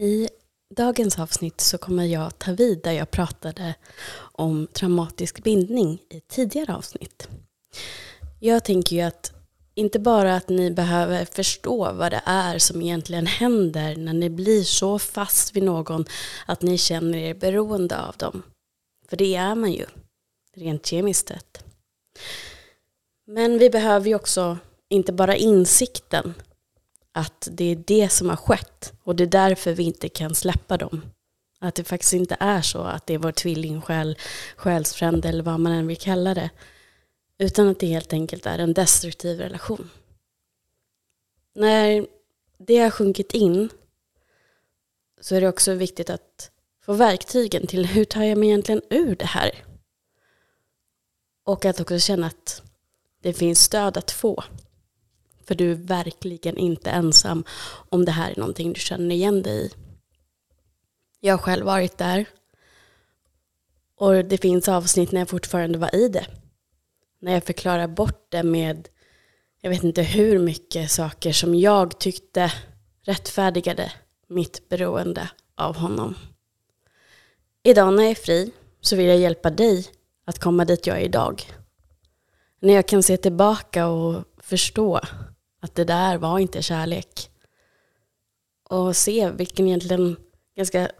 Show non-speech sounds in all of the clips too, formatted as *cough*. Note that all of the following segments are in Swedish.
I dagens avsnitt så kommer jag ta vid där jag pratade om traumatisk bindning i tidigare avsnitt. Jag tänker ju att inte bara att ni behöver förstå vad det är som egentligen händer när ni blir så fast vid någon att ni känner er beroende av dem. För det är man ju, rent kemiskt sett. Men vi behöver ju också inte bara insikten att det är det som har skett och det är därför vi inte kan släppa dem. Att det faktiskt inte är så att det är vår tvillingsjäl, själsfrände eller vad man än vill kalla det. Utan att det helt enkelt är en destruktiv relation. När det har sjunkit in så är det också viktigt att få verktygen till hur tar jag mig egentligen ur det här? Och att också känna att det finns stöd att få. För du är verkligen inte ensam om det här är någonting du känner igen dig i. Jag har själv varit där. Och det finns avsnitt när jag fortfarande var i det. När jag förklarar bort det med, jag vet inte hur mycket saker som jag tyckte rättfärdigade mitt beroende av honom. Idag när jag är fri så vill jag hjälpa dig att komma dit jag är idag. När jag kan se tillbaka och förstå att det där var inte kärlek. Och se vilken egentligen ganska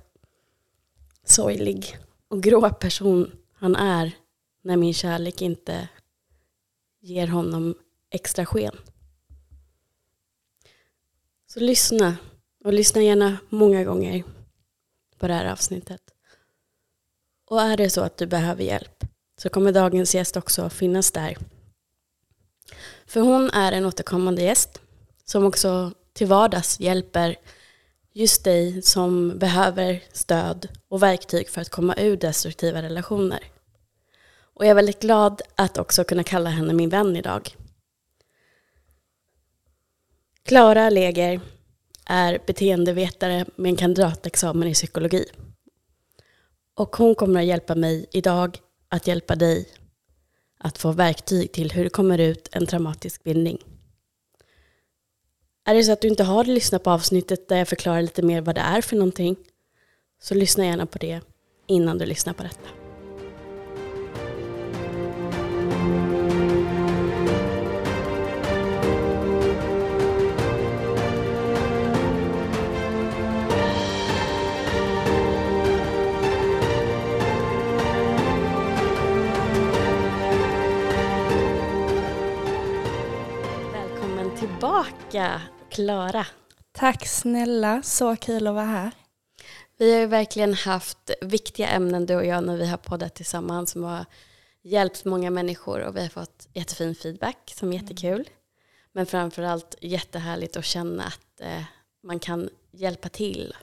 sorglig och grå person han är när min kärlek inte ger honom extra sken. Så lyssna, och lyssna gärna många gånger på det här avsnittet. Och är det så att du behöver hjälp så kommer dagens gäst också finnas där för hon är en återkommande gäst som också till vardags hjälper just dig som behöver stöd och verktyg för att komma ur destruktiva relationer. Och jag är väldigt glad att också kunna kalla henne min vän idag. Klara Leger är beteendevetare med en kandidatexamen i psykologi. Och hon kommer att hjälpa mig idag att hjälpa dig att få verktyg till hur det kommer ut en traumatisk bindning. Är det så att du inte har lyssnat på avsnittet där jag förklarar lite mer vad det är för någonting så lyssna gärna på det innan du lyssnar på detta. Tillbaka, Klara. Tack snälla, så kul att vara här. Vi har ju verkligen haft viktiga ämnen du och jag när vi har poddat tillsammans som har hjälpt många människor och vi har fått jättefin feedback som är mm. jättekul. Mm. Men framförallt jättehärligt att känna att eh, man kan hjälpa till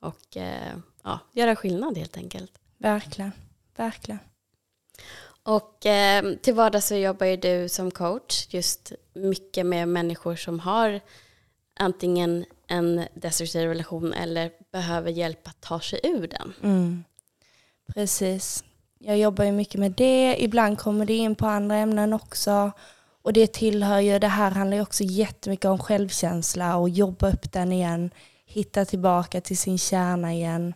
och eh, ja, göra skillnad helt enkelt. Verkligen, verkligen. Och eh, till vardags så jobbar ju du som coach just mycket med människor som har antingen en destruktiv relation eller behöver hjälp att ta sig ur den. Mm. Precis. Jag jobbar ju mycket med det. Ibland kommer det in på andra ämnen också. Och det tillhör ju, det här handlar ju också jättemycket om självkänsla och jobba upp den igen. Hitta tillbaka till sin kärna igen.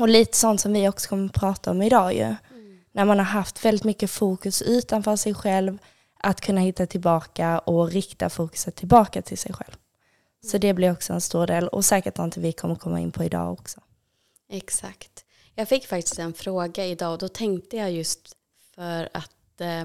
Och lite sånt som vi också kommer att prata om idag ju när man har haft väldigt mycket fokus utanför sig själv, att kunna hitta tillbaka och rikta fokuset tillbaka till sig själv. Så det blir också en stor del och säkert något vi kommer komma in på idag också. Exakt. Jag fick faktiskt en fråga idag och då tänkte jag just för att eh,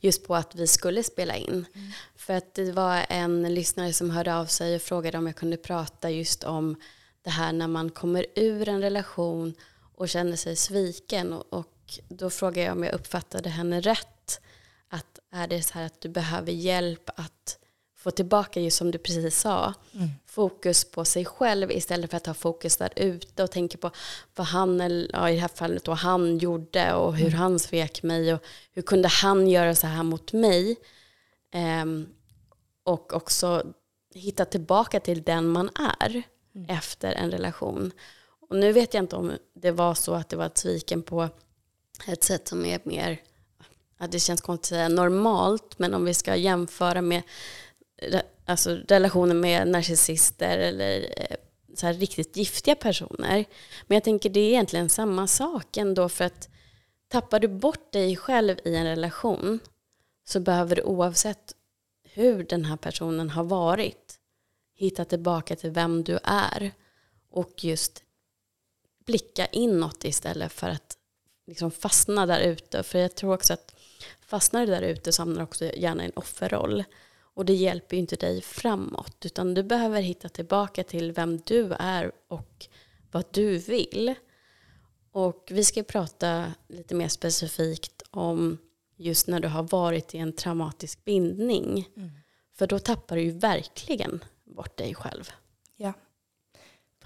just på att vi skulle spela in. Mm. För att det var en lyssnare som hörde av sig och frågade om jag kunde prata just om det här när man kommer ur en relation och känner sig sviken och, och då frågar jag om jag uppfattade henne rätt. Att är det så här att du behöver hjälp att få tillbaka, just som du precis sa, mm. fokus på sig själv istället för att ha fokus där ute och tänka på vad han, ja, i det här fallet då, han gjorde och hur mm. han svek mig och hur kunde han göra så här mot mig. Um, och också hitta tillbaka till den man är mm. efter en relation. Och nu vet jag inte om det var så att det var ett sviken på ett sätt som är mer, ja, det känns konstigt att säga normalt, men om vi ska jämföra med alltså, relationer med narcissister eller eh, så här riktigt giftiga personer. Men jag tänker det är egentligen samma sak ändå för att tappar du bort dig själv i en relation så behöver du oavsett hur den här personen har varit hitta tillbaka till vem du är och just blicka inåt istället för att liksom fastna där ute. För jag tror också att fastnar du där ute så hamnar du också gärna i en offerroll. Och det hjälper ju inte dig framåt. Utan du behöver hitta tillbaka till vem du är och vad du vill. Och vi ska prata lite mer specifikt om just när du har varit i en traumatisk bindning. Mm. För då tappar du ju verkligen bort dig själv. Ja,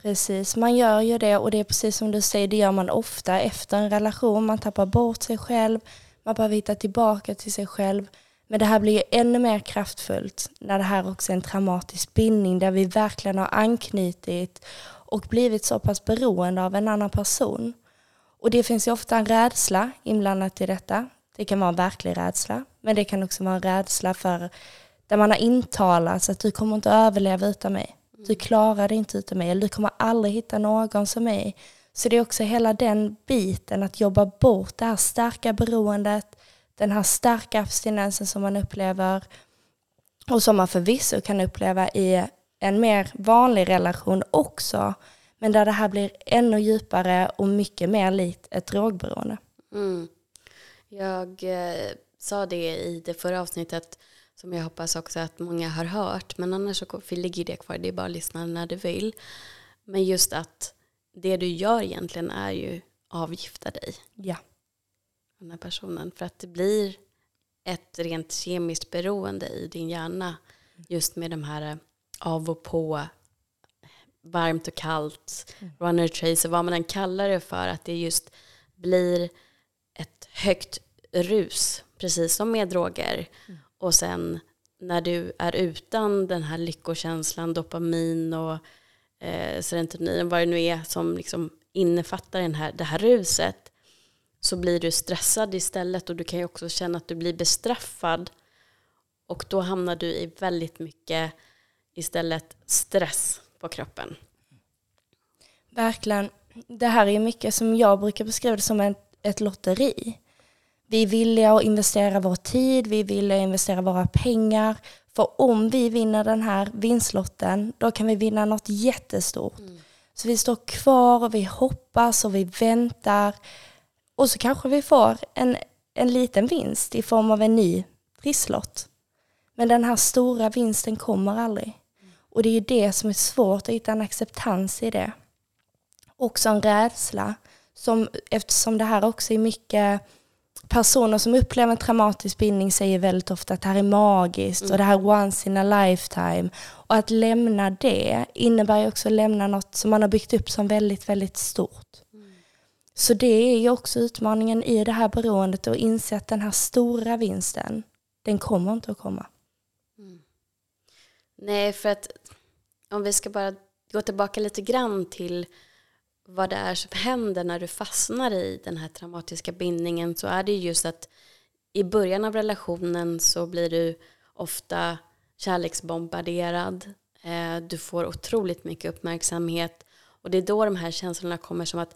precis. Man gör ju det och det är precis som du säger, det gör man ofta efter en relation. Man tappar bort sig själv, man behöver hitta tillbaka till sig själv. Men det här blir ju ännu mer kraftfullt när det här också är en traumatisk bindning där vi verkligen har anknutit och blivit så pass beroende av en annan person. Och det finns ju ofta en rädsla inblandat i detta. Det kan vara en verklig rädsla, men det kan också vara en rädsla för där man har intalats att du kommer inte överleva utan mig. Du klarar det inte utan mig, eller du kommer aldrig hitta någon som mig. Så det är också hela den biten, att jobba bort det här starka beroendet, den här starka abstinensen som man upplever och som man förvisso kan uppleva i en mer vanlig relation också. Men där det här blir ännu djupare och mycket mer likt ett drogberoende. Mm. Jag eh, sa det i det förra avsnittet som jag hoppas också att många har hört. Men annars så ligger det kvar, det är bara att lyssna när du vill. Men just att det du gör egentligen är ju avgifta dig. Ja. Den här personen. För att det blir ett rent kemiskt beroende i din hjärna. Just med de här eh, av och på, varmt och kallt, mm. runner tracer, vad man än kallar det för. Att det just blir ett högt rus, precis som med droger. Mm. Och sen när du är utan den här lyckokänslan, dopamin och eh, serotonin, vad det nu är som liksom innefattar den här, det här ruset, så blir du stressad istället och du kan ju också känna att du blir bestraffad. Och då hamnar du i väldigt mycket istället stress på kroppen. Verkligen. Det här är mycket som jag brukar beskriva det som ett, ett lotteri. Vi är villiga att investera vår tid, vi är villiga att investera våra pengar. För om vi vinner den här vinstlotten, då kan vi vinna något jättestort. Mm. Så vi står kvar och vi hoppas och vi väntar. Och så kanske vi får en, en liten vinst i form av en ny trisslott. Men den här stora vinsten kommer aldrig. Och det är det som är svårt att hitta en acceptans i det. Också en rädsla. Som, eftersom det här också är mycket personer som upplever en traumatisk bindning säger väldigt ofta att det här är magiskt mm. och det här är once in a lifetime. Och att lämna det innebär ju också att lämna något som man har byggt upp som väldigt, väldigt stort. Mm. Så det är ju också utmaningen i det här beroendet att inse att den här stora vinsten, den kommer inte att komma. Mm. Nej, för att om vi ska bara gå tillbaka lite grann till vad det är som händer när du fastnar i den här traumatiska bindningen så är det just att i början av relationen så blir du ofta kärleksbombarderad. Eh, du får otroligt mycket uppmärksamhet och det är då de här känslorna kommer som att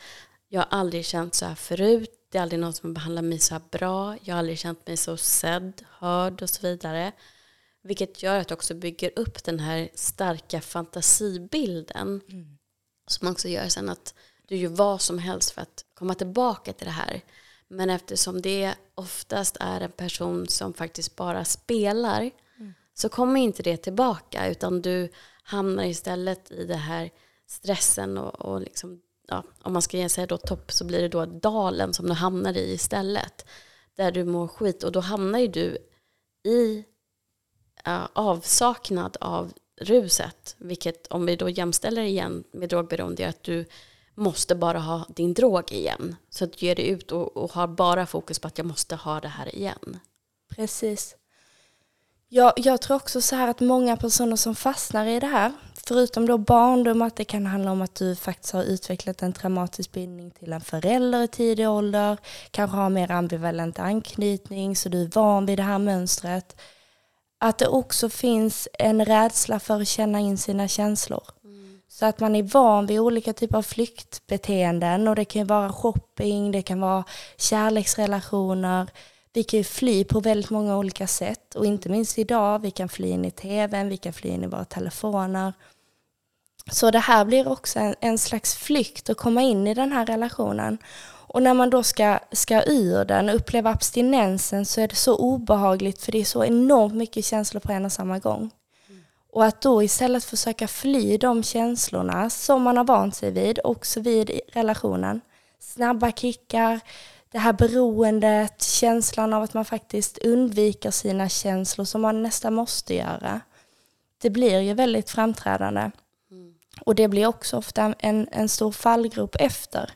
jag har aldrig känt så här förut. Det är aldrig någon som behandlar mig så här bra. Jag har aldrig känt mig så sedd, hörd och så vidare. Vilket gör att du också bygger upp den här starka fantasibilden. Mm. Som också gör sen att du gör vad som helst för att komma tillbaka till det här. Men eftersom det oftast är en person som faktiskt bara spelar mm. så kommer inte det tillbaka utan du hamnar istället i det här stressen och, och liksom, ja, om man ska säga då topp så blir det då dalen som du hamnar i istället. Där du mår skit och då hamnar ju du i uh, avsaknad av ruset. Vilket om vi då jämställer igen med drogberoende är att du måste bara ha din drog igen. Så att du ger dig ut och, och har bara fokus på att jag måste ha det här igen. Precis. Jag, jag tror också så här att många personer som fastnar i det här, förutom då barndom, att det kan handla om att du faktiskt har utvecklat en traumatisk bindning till en förälder i tidig ålder, kanske har mer ambivalent anknytning så du är van vid det här mönstret. Att det också finns en rädsla för att känna in sina känslor. Så att man är van vid olika typer av flyktbeteenden och det kan vara shopping, det kan vara kärleksrelationer. Vi kan ju fly på väldigt många olika sätt och inte minst idag, vi kan fly in i tvn, vi kan fly in i våra telefoner. Så det här blir också en, en slags flykt att komma in i den här relationen. Och när man då ska, ska ur den och uppleva abstinensen så är det så obehagligt för det är så enormt mycket känslor på en och samma gång. Och att då istället försöka fly de känslorna som man har vant sig vid, också vid relationen. Snabba kickar, det här beroendet, känslan av att man faktiskt undviker sina känslor som man nästan måste göra. Det blir ju väldigt framträdande. Och det blir också ofta en, en stor fallgrop efter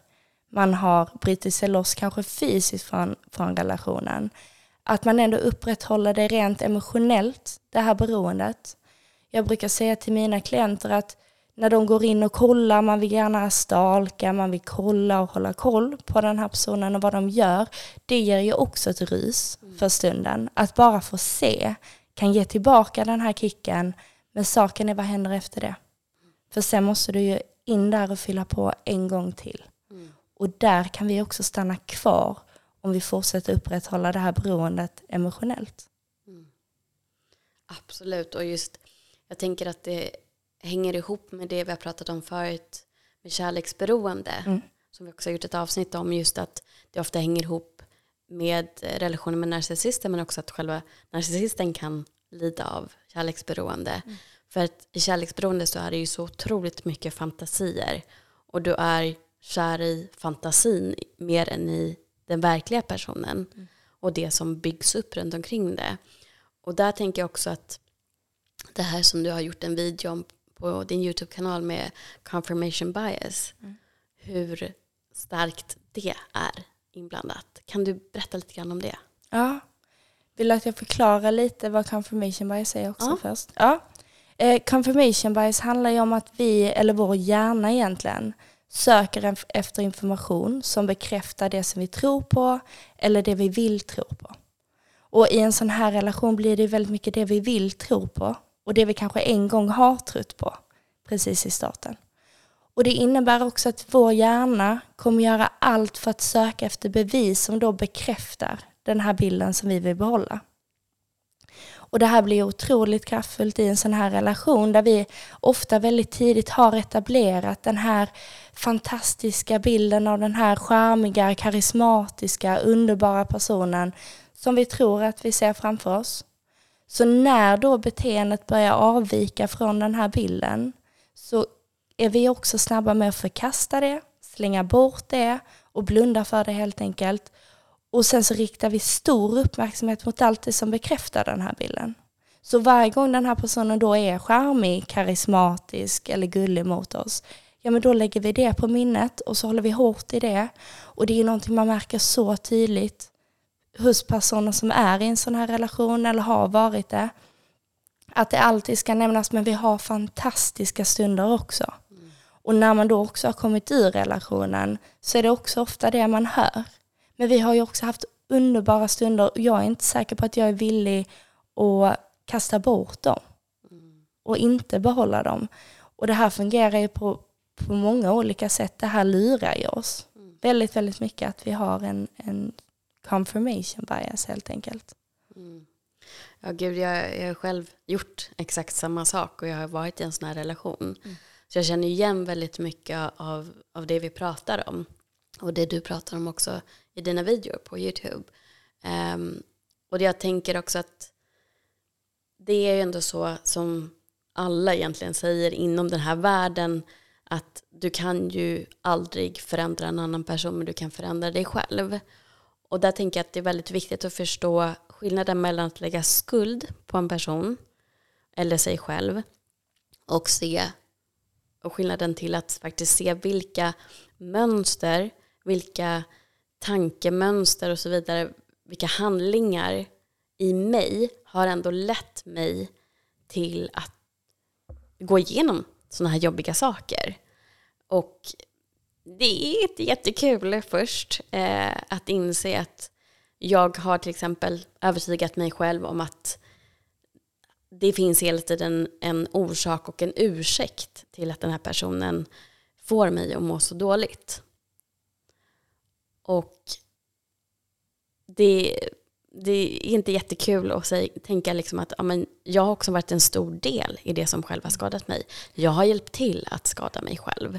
man har brutit sig loss, kanske fysiskt från, från relationen. Att man ändå upprätthåller det rent emotionellt, det här beroendet. Jag brukar säga till mina klienter att när de går in och kollar, man vill gärna stalka, man vill kolla och hålla koll på den här personen och vad de gör. Det ger ju också ett rus för stunden. Att bara få se kan ge tillbaka den här kicken, men saken är vad händer efter det? För sen måste du ju in där och fylla på en gång till. Och där kan vi också stanna kvar om vi fortsätter upprätthålla det här beroendet emotionellt. Mm. Absolut, och just jag tänker att det hänger ihop med det vi har pratat om förut med kärleksberoende. Mm. Som vi också har gjort ett avsnitt om just att det ofta hänger ihop med relationer med narcissister men också att själva narcissisten kan lida av kärleksberoende. Mm. För att i kärleksberoende så är det ju så otroligt mycket fantasier. Och du är kär i fantasin mer än i den verkliga personen. Mm. Och det som byggs upp runt omkring det. Och där tänker jag också att det här som du har gjort en video om på din YouTube-kanal med confirmation bias. Mm. Hur starkt det är inblandat. Kan du berätta lite grann om det? Ja. Vill du att jag förklarar lite vad confirmation bias är också ja. först? Ja. Eh, confirmation bias handlar ju om att vi, eller vår hjärna egentligen, söker efter information som bekräftar det som vi tror på eller det vi vill tro på. Och i en sån här relation blir det väldigt mycket det vi vill tro på och det vi kanske en gång har trott på precis i starten. Och det innebär också att vår hjärna kommer göra allt för att söka efter bevis som då bekräftar den här bilden som vi vill behålla. Och det här blir otroligt kraftfullt i en sån här relation där vi ofta väldigt tidigt har etablerat den här fantastiska bilden av den här charmiga, karismatiska, underbara personen som vi tror att vi ser framför oss. Så när då beteendet börjar avvika från den här bilden så är vi också snabba med att förkasta det, slänga bort det och blunda för det helt enkelt. Och sen så riktar vi stor uppmärksamhet mot allt det som bekräftar den här bilden. Så varje gång den här personen då är charmig, karismatisk eller gullig mot oss, ja men då lägger vi det på minnet och så håller vi hårt i det. Och det är någonting man märker så tydligt hos personer som är i en sån här relation eller har varit det. Att det alltid ska nämnas, men vi har fantastiska stunder också. Mm. Och när man då också har kommit ur relationen så är det också ofta det man hör. Men vi har ju också haft underbara stunder och jag är inte säker på att jag är villig att kasta bort dem. Mm. Och inte behålla dem. Och det här fungerar ju på, på många olika sätt. Det här lurar ju oss. Mm. Väldigt, väldigt mycket att vi har en, en confirmation bias helt enkelt. Mm. Ja, gud, jag, jag har själv gjort exakt samma sak och jag har varit i en sån här relation. Mm. Så jag känner igen väldigt mycket av, av det vi pratar om. Och det du pratar om också i dina videor på YouTube. Um, och jag tänker också att det är ju ändå så som alla egentligen säger inom den här världen att du kan ju aldrig förändra en annan person men du kan förändra dig själv. Och där tänker jag att det är väldigt viktigt att förstå skillnaden mellan att lägga skuld på en person eller sig själv och se och skillnaden till att faktiskt se vilka mönster, vilka tankemönster och så vidare, vilka handlingar i mig har ändå lett mig till att gå igenom sådana här jobbiga saker. Och det är inte jättekul först eh, att inse att jag har till exempel övertygat mig själv om att det finns hela tiden en orsak och en ursäkt till att den här personen får mig att må så dåligt. Och det, det är inte jättekul att säga, tänka liksom att ja, men jag har också varit en stor del i det som själv har skadat mig. Jag har hjälpt till att skada mig själv.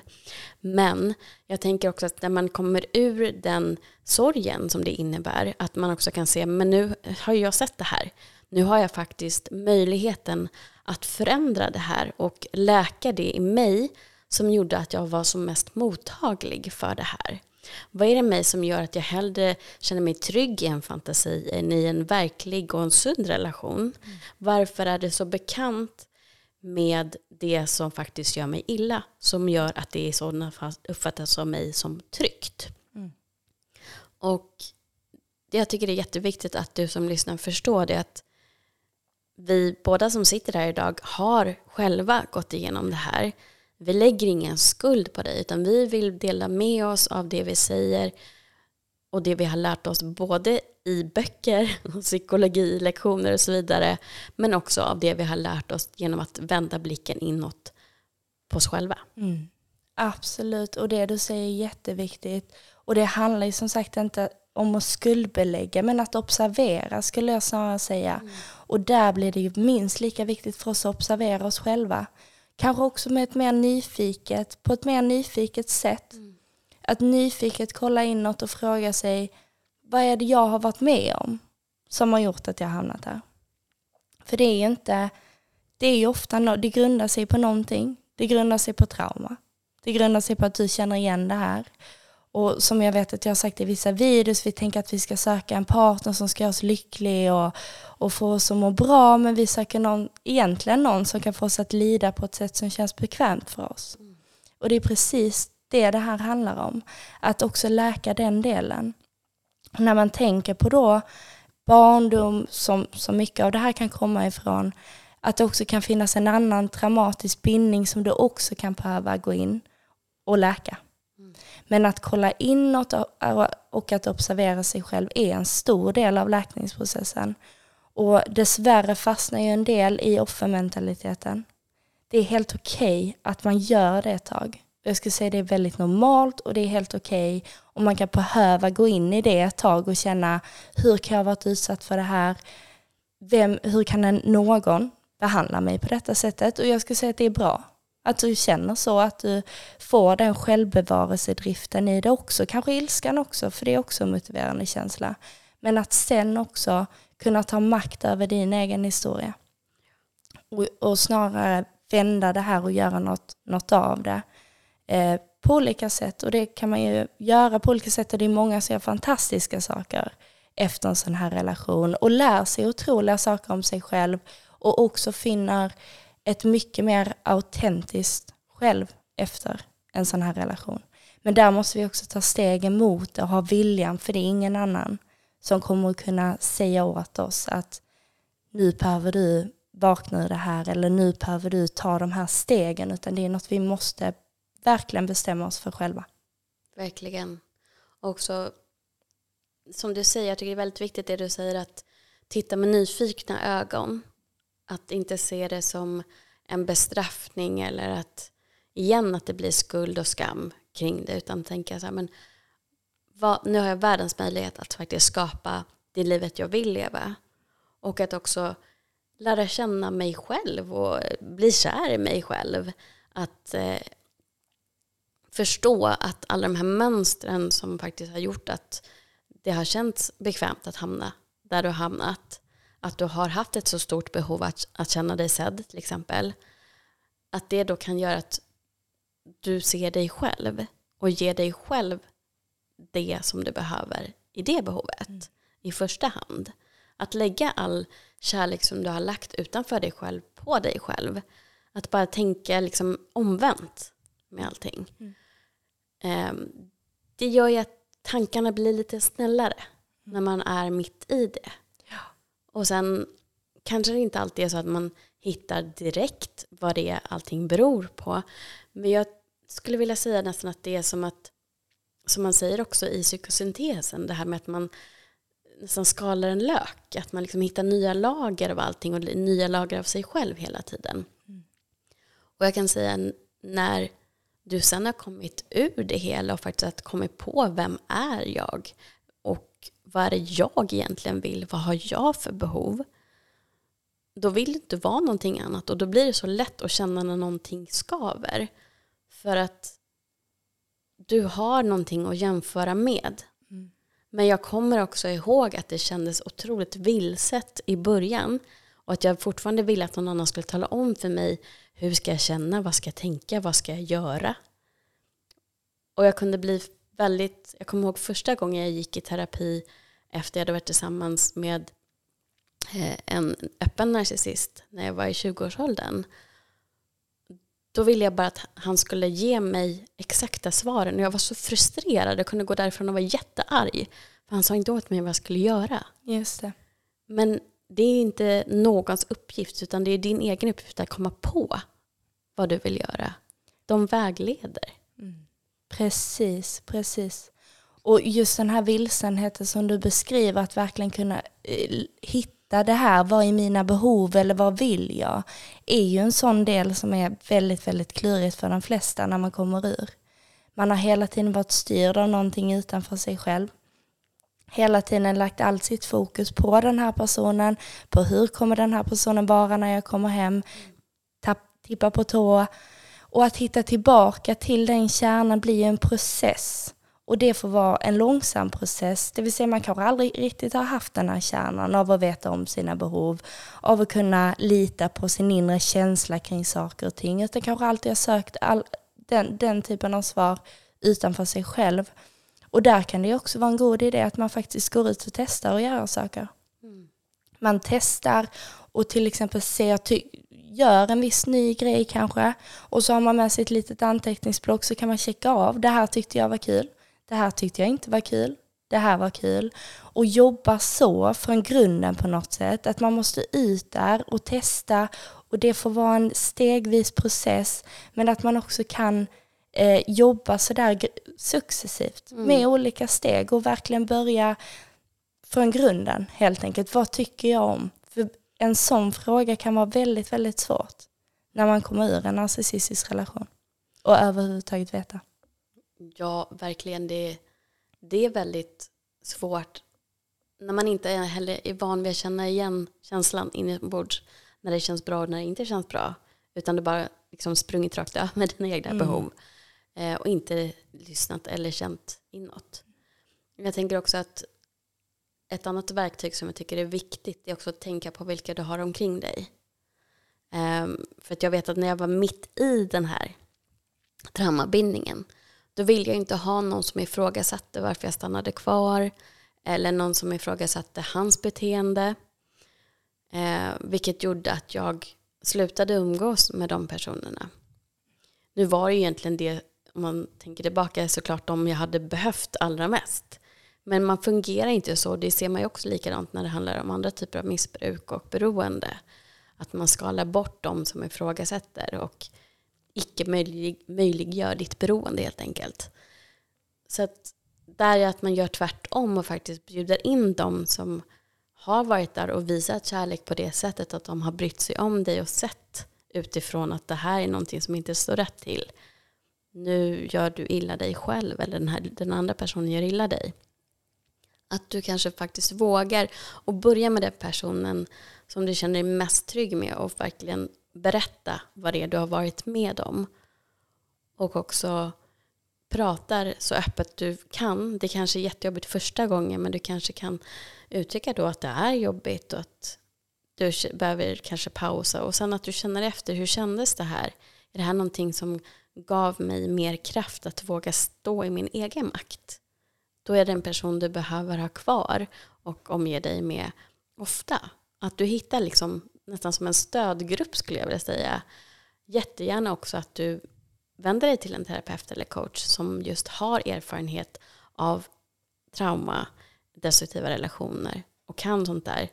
Men jag tänker också att när man kommer ur den sorgen som det innebär, att man också kan se, men nu har jag sett det här. Nu har jag faktiskt möjligheten att förändra det här och läka det i mig som gjorde att jag var som mest mottaglig för det här. Vad är det mig som gör att jag hellre känner mig trygg i en fantasi än i en verklig och en sund relation? Mm. Varför är det så bekant med det som faktiskt gör mig illa som gör att det i sådana fall uppfattas av mig som tryggt? Mm. Och jag tycker det är jätteviktigt att du som lyssnar förstår det att vi båda som sitter här idag har själva gått igenom det här vi lägger ingen skuld på dig utan vi vill dela med oss av det vi säger och det vi har lärt oss både i böcker, *laughs* och psykologi, lektioner och så vidare men också av det vi har lärt oss genom att vända blicken inåt på oss själva. Mm. Absolut, och det du säger är jätteviktigt. Och det handlar ju som sagt inte om att skuldbelägga men att observera skulle jag snarare säga. Mm. Och där blir det ju minst lika viktigt för oss att observera oss själva. Kanske också med ett mer nyfiket, på ett mer nyfiket sätt. Mm. Att nyfiket kolla inåt och fråga sig vad är det jag har varit med om som har gjort att jag hamnat här? För det är inte, det är ju ofta, det grundar sig på någonting. Det grundar sig på trauma. Det grundar sig på att du känner igen det här. Och som jag vet att jag har sagt i vissa videos, vi tänker att vi ska söka en partner som ska göra oss lycklig och, och få oss att må bra, men vi söker någon, egentligen någon som kan få oss att lida på ett sätt som känns bekvämt för oss. Och det är precis det det här handlar om, att också läka den delen. Och när man tänker på då barndom, som, som mycket av det här kan komma ifrån, att det också kan finnas en annan traumatisk bindning som du också kan behöva gå in och läka. Men att kolla inåt och att observera sig själv är en stor del av läkningsprocessen. Och dessvärre fastnar ju en del i offermentaliteten. Det är helt okej okay att man gör det ett tag. Jag skulle säga det är väldigt normalt och det är helt okej okay om man kan behöva gå in i det ett tag och känna hur kan jag ha varit utsatt för det här? Vem, hur kan någon behandla mig på detta sättet? Och jag skulle säga att det är bra. Att du känner så, att du får den självbevarelsedriften i det också. Kanske ilskan också, för det är också en motiverande känsla. Men att sen också kunna ta makt över din egen historia. Och, och snarare vända det här och göra något, något av det. Eh, på olika sätt. Och det kan man ju göra på olika sätt. Och det är många som gör fantastiska saker efter en sån här relation. Och lär sig otroliga saker om sig själv. Och också finner ett mycket mer autentiskt själv efter en sån här relation. Men där måste vi också ta stegen mot det och ha viljan, för det är ingen annan som kommer att kunna säga åt oss att nu behöver du vakna ur det här eller nu behöver du ta de här stegen, utan det är något vi måste verkligen bestämma oss för själva. Verkligen. Och också, som du säger, jag tycker det är väldigt viktigt det du säger att titta med nyfikna ögon att inte se det som en bestraffning eller att igen att det blir skuld och skam kring det utan tänka så här, men vad, nu har jag världens möjlighet att faktiskt skapa det livet jag vill leva. Och att också lära känna mig själv och bli kär i mig själv. Att eh, förstå att alla de här mönstren som faktiskt har gjort att det har känts bekvämt att hamna där du har hamnat att du har haft ett så stort behov att, att känna dig sedd till exempel, att det då kan göra att du ser dig själv och ger dig själv det som du behöver i det behovet mm. i första hand. Att lägga all kärlek som du har lagt utanför dig själv på dig själv. Att bara tänka liksom omvänt med allting. Mm. Um, det gör ju att tankarna blir lite snällare när man är mitt i det. Och sen kanske det inte alltid är så att man hittar direkt vad det är allting beror på. Men jag skulle vilja säga nästan att det är som att, som man säger också i psykosyntesen, det här med att man nästan skalar en lök. Att man liksom hittar nya lager av allting och nya lager av sig själv hela tiden. Mm. Och jag kan säga när du sen har kommit ur det hela och faktiskt kommit på vem är jag vad är det jag egentligen vill, vad har jag för behov? Då vill du inte vara någonting annat och då blir det så lätt att känna när någonting skaver. För att du har någonting att jämföra med. Mm. Men jag kommer också ihåg att det kändes otroligt vilset i början. Och att jag fortfarande ville att någon annan skulle tala om för mig hur ska jag känna, vad ska jag tänka, vad ska jag göra? Och jag kunde bli väldigt, jag kommer ihåg första gången jag gick i terapi efter jag hade varit tillsammans med eh, en öppen narcissist när jag var i 20-årsåldern. Då ville jag bara att han skulle ge mig exakta svaren. Och jag var så frustrerad. Jag kunde gå därifrån och vara jättearg. För han sa inte åt mig vad jag skulle göra. Just det. Men det är inte någons uppgift utan det är din egen uppgift att komma på vad du vill göra. De vägleder. Mm. Precis, precis. Och just den här vilsenheten som du beskriver, att verkligen kunna eh, hitta det här, vad är mina behov eller vad vill jag? Är ju en sån del som är väldigt, väldigt klurigt för de flesta när man kommer ur. Man har hela tiden varit styrd av någonting utanför sig själv. Hela tiden lagt allt sitt fokus på den här personen, på hur kommer den här personen vara när jag kommer hem, tapp, tippa på tå. Och att hitta tillbaka till den kärnan blir en process. Och det får vara en långsam process, det vill säga man kanske aldrig riktigt har haft den här kärnan av att veta om sina behov, av att kunna lita på sin inre känsla kring saker och ting, utan kanske alltid har sökt all, den, den typen av svar utanför sig själv. Och där kan det också vara en god idé att man faktiskt går ut och testar och gör saker. Mm. Man testar och till exempel ser, gör en viss ny grej kanske och så har man med sig ett litet anteckningsblock så kan man checka av, det här tyckte jag var kul det här tyckte jag inte var kul, det här var kul. Och jobba så från grunden på något sätt, att man måste ut där och testa och det får vara en stegvis process, men att man också kan eh, jobba sådär successivt mm. med olika steg och verkligen börja från grunden helt enkelt. Vad tycker jag om? För en sån fråga kan vara väldigt, väldigt svårt när man kommer ur en narcissistisk relation och överhuvudtaget veta. Ja, verkligen. Det, det är väldigt svårt när man inte heller är van vid att känna igen känslan inombords. När det känns bra och när det inte känns bra. Utan det bara liksom sprungit rakt över dina egna mm. behov. Eh, och inte lyssnat eller känt inåt. Jag tänker också att ett annat verktyg som jag tycker är viktigt är också att tänka på vilka du har omkring dig. Eh, för att jag vet att när jag var mitt i den här traumabindningen då vill jag inte ha någon som ifrågasatte varför jag stannade kvar eller någon som ifrågasatte hans beteende. Eh, vilket gjorde att jag slutade umgås med de personerna. Nu var det egentligen det, om man tänker tillbaka, såklart de jag hade behövt allra mest. Men man fungerar inte så. Det ser man ju också likadant när det handlar om andra typer av missbruk och beroende. Att man skalar bort de som ifrågasätter och icke möjlig, möjliggör ditt beroende helt enkelt. Så att där är att man gör tvärtom och faktiskt bjuder in dem som har varit där och visat kärlek på det sättet att de har brytt sig om dig och sett utifrån att det här är någonting som inte står rätt till. Nu gör du illa dig själv eller den, här, den andra personen gör illa dig. Att du kanske faktiskt vågar och börja med den personen som du känner dig mest trygg med och verkligen berätta vad det är du har varit med om. Och också pratar så öppet du kan. Det kanske är jättejobbigt första gången men du kanske kan uttrycka då att det är jobbigt och att du behöver kanske pausa och sen att du känner efter hur kändes det här? Är det här någonting som gav mig mer kraft att våga stå i min egen makt? Då är det en person du behöver ha kvar och omge dig med ofta. Att du hittar liksom nästan som en stödgrupp skulle jag vilja säga. Jättegärna också att du vänder dig till en terapeut eller coach som just har erfarenhet av trauma, destruktiva relationer och kan sånt där.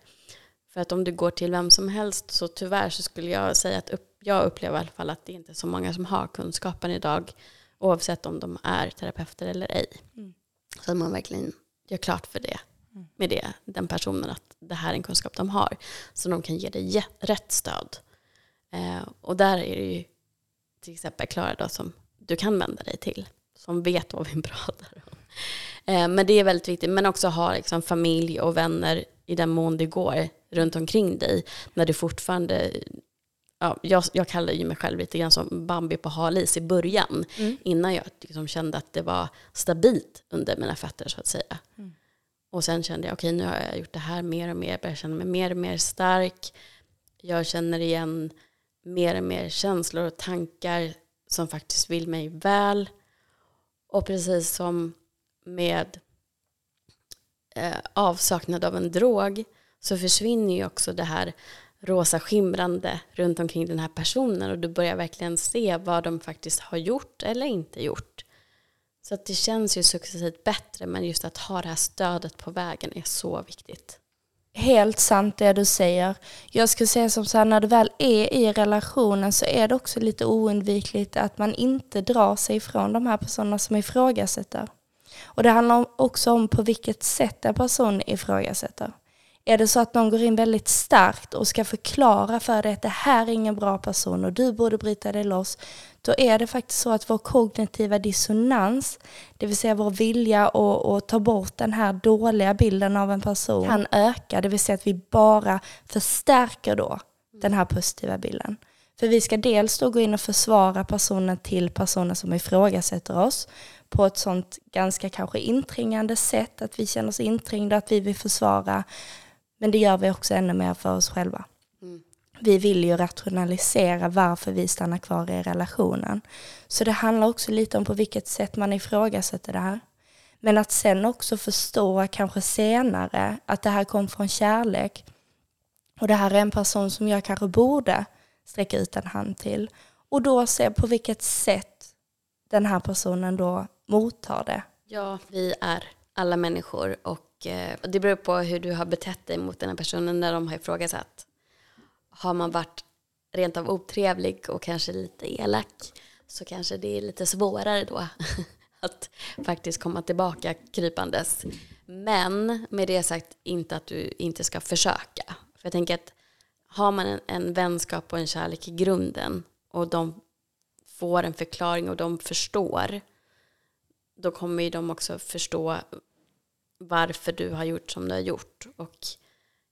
För att om du går till vem som helst så tyvärr så skulle jag säga att upp, jag upplever i alla fall att det inte är så många som har kunskapen idag oavsett om de är terapeuter eller ej. Mm. Så att man verkligen gör klart för det. Med det, den personen att det här är en kunskap de har. Så de kan ge dig rätt stöd. Eh, och där är det ju till exempel Klara då som du kan vända dig till. Som vet vad vi *laughs* pratar om. Eh, men det är väldigt viktigt. Men också ha liksom, familj och vänner i den mån det går runt omkring dig. När du fortfarande ja, jag, jag kallar ju mig själv lite grann som Bambi på halis i början. Mm. Innan jag liksom kände att det var stabilt under mina fötter så att säga. Mm. Och sen kände jag, okej okay, nu har jag gjort det här mer och mer. Jag känna mig mer och mer stark. Jag känner igen mer och mer känslor och tankar som faktiskt vill mig väl. Och precis som med eh, avsaknad av en drog så försvinner ju också det här rosa skimrande runt omkring den här personen och du börjar verkligen se vad de faktiskt har gjort eller inte gjort. Så att det känns ju successivt bättre men just att ha det här stödet på vägen är så viktigt. Helt sant det du säger. Jag skulle säga som så här, när du väl är i relationen så är det också lite oundvikligt att man inte drar sig ifrån de här personerna som ifrågasätter. Och det handlar också om på vilket sätt en person ifrågasätter. Är det så att någon går in väldigt starkt och ska förklara för dig att det här är ingen bra person och du borde bryta dig loss, då är det faktiskt så att vår kognitiva dissonans, det vill säga vår vilja att, att ta bort den här dåliga bilden av en person, kan öka. Det vill säga att vi bara förstärker då den här positiva bilden. För vi ska dels då gå in och försvara personen till personer som ifrågasätter oss på ett sånt ganska kanske inträngande sätt, att vi känner oss inträngda, att vi vill försvara men det gör vi också ännu mer för oss själva. Mm. Vi vill ju rationalisera varför vi stannar kvar i relationen. Så det handlar också lite om på vilket sätt man ifrågasätter det här. Men att sen också förstå kanske senare att det här kom från kärlek. Och det här är en person som jag kanske borde sträcka ut en hand till. Och då se på vilket sätt den här personen då mottar det. Ja, vi är alla människor och Eh, det beror på hur du har betett dig mot den här personen när de har ifrågasatt. Har man varit rent av otrevlig och kanske lite elak så kanske det är lite svårare då *laughs* att faktiskt komma tillbaka krypandes. Men med det sagt inte att du inte ska försöka. För jag tänker att har man en, en vänskap och en kärlek i grunden och de får en förklaring och de förstår då kommer ju de också förstå varför du har gjort som du har gjort och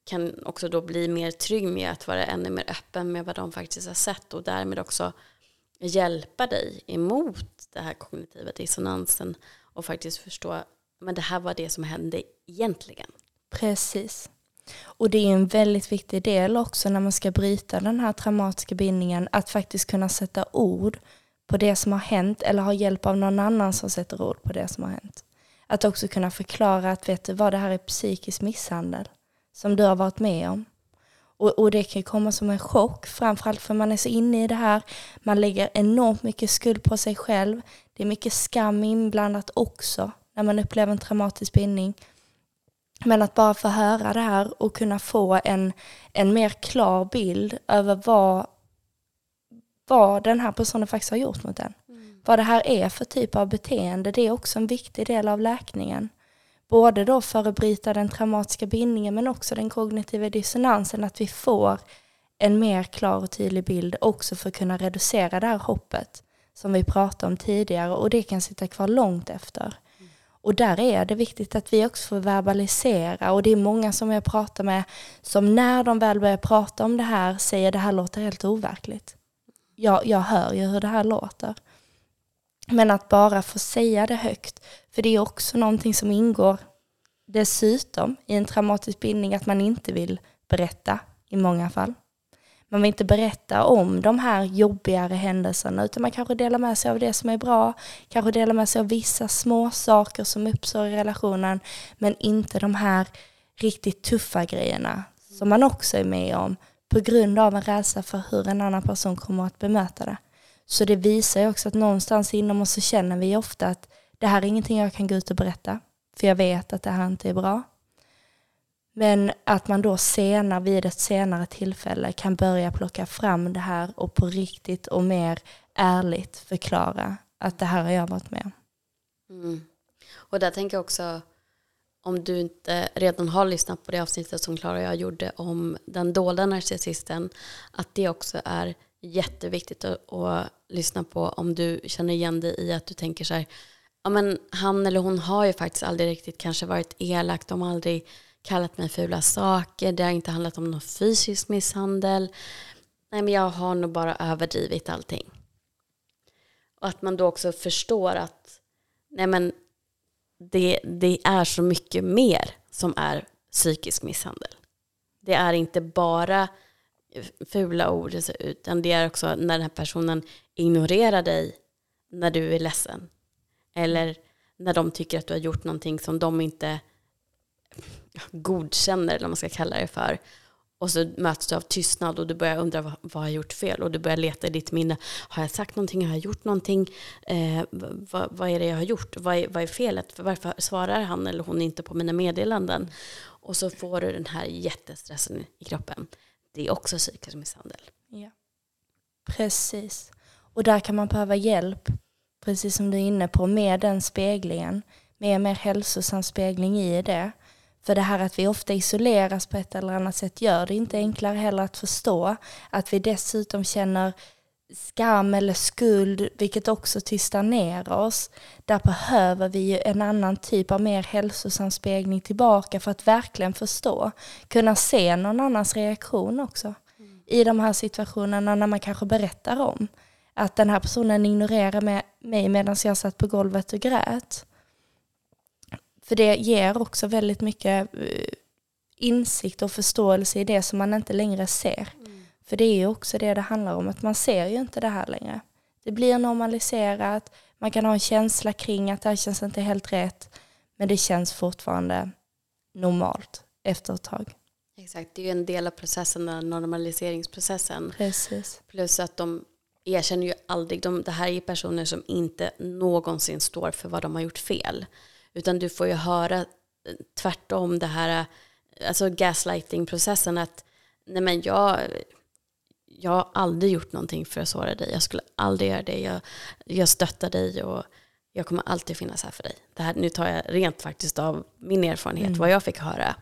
kan också då bli mer trygg med att vara ännu mer öppen med vad de faktiskt har sett och därmed också hjälpa dig emot den här kognitiva dissonansen och faktiskt förstå men det här var det som hände egentligen. Precis. Och det är en väldigt viktig del också när man ska bryta den här traumatiska bindningen att faktiskt kunna sätta ord på det som har hänt eller ha hjälp av någon annan som sätter ord på det som har hänt. Att också kunna förklara att vet du vad, det här är psykisk misshandel som du har varit med om. Och, och det kan komma som en chock, framförallt för man är så inne i det här. Man lägger enormt mycket skuld på sig själv. Det är mycket skam inblandat också när man upplever en traumatisk bindning. Men att bara få höra det här och kunna få en, en mer klar bild över vad, vad den här personen faktiskt har gjort mot en vad det här är för typ av beteende, det är också en viktig del av läkningen. Både då för att bryta den traumatiska bindningen men också den kognitiva dissonansen, att vi får en mer klar och tydlig bild också för att kunna reducera det här hoppet som vi pratade om tidigare och det kan sitta kvar långt efter. Och där är det viktigt att vi också får verbalisera och det är många som jag pratar med som när de väl börjar prata om det här säger det här låter helt overkligt. Jag, jag hör ju hur det här låter. Men att bara få säga det högt, för det är också någonting som ingår dessutom i en traumatisk bindning att man inte vill berätta i många fall. Man vill inte berätta om de här jobbigare händelserna utan man kanske delar med sig av det som är bra, kanske delar med sig av vissa små saker som uppstår i relationen men inte de här riktigt tuffa grejerna som man också är med om på grund av en rädsla för hur en annan person kommer att bemöta det. Så det visar ju också att någonstans inom oss så känner vi ofta att det här är ingenting jag kan gå ut och berätta, för jag vet att det här inte är bra. Men att man då senare, vid ett senare tillfälle kan börja plocka fram det här och på riktigt och mer ärligt förklara att det här har jag varit med mm. Och där tänker jag också om du inte redan har lyssnat på det avsnittet som Klara och jag gjorde om den dolda narcissisten, att det också är jätteviktigt att, att, lyssna på om du känner igen dig i att du tänker så här, ja men han eller hon har ju faktiskt aldrig riktigt kanske varit elak, de har aldrig kallat mig fula saker, det har inte handlat om någon fysisk misshandel. Nej men jag har nog bara överdrivit allting. Och att man då också förstår att nej men det, det är så mycket mer som är psykisk misshandel. Det är inte bara fula ord, utan det är också när den här personen ignorerar dig när du är ledsen. Eller när de tycker att du har gjort någonting som de inte godkänner, eller vad man ska kalla det för. Och så möts du av tystnad och du börjar undra vad, vad har jag gjort fel? Och du börjar leta i ditt minne. Har jag sagt någonting? Har jag gjort någonting? Eh, vad, vad, är det jag har gjort? Vad är, vad är felet? Varför svarar han eller hon inte på mina meddelanden? Och så får du den här jättestressen i kroppen. Det är också psykisk misshandel. Ja. Precis. Och där kan man behöva hjälp, precis som du är inne på, med den speglingen. Med mer hälsosam spegling i det. För det här att vi ofta isoleras på ett eller annat sätt gör det inte enklare heller att förstå. Att vi dessutom känner skam eller skuld, vilket också tystar ner oss. Där behöver vi ju en annan typ av mer hälsosam spegling tillbaka för att verkligen förstå. Kunna se någon annans reaktion också. Mm. I de här situationerna när man kanske berättar om att den här personen ignorerar mig medan jag satt på golvet och grät. För det ger också väldigt mycket eh, insikt och förståelse i det som man inte längre ser. För det är ju också det det handlar om, att man ser ju inte det här längre. Det blir normaliserat, man kan ha en känsla kring att det här känns inte helt rätt, men det känns fortfarande normalt efter ett tag. Exakt, det är ju en del av processen, den normaliseringsprocessen. Precis. Plus att de erkänner ju aldrig, de, det här är personer som inte någonsin står för vad de har gjort fel. Utan du får ju höra eh, tvärtom det här, eh, alltså gaslighting-processen att nej men jag, jag har aldrig gjort någonting för att såra dig. Jag skulle aldrig göra det. Jag, jag stöttar dig och jag kommer alltid finnas här för dig. Det här, nu tar jag rent faktiskt av min erfarenhet, mm. vad jag fick höra.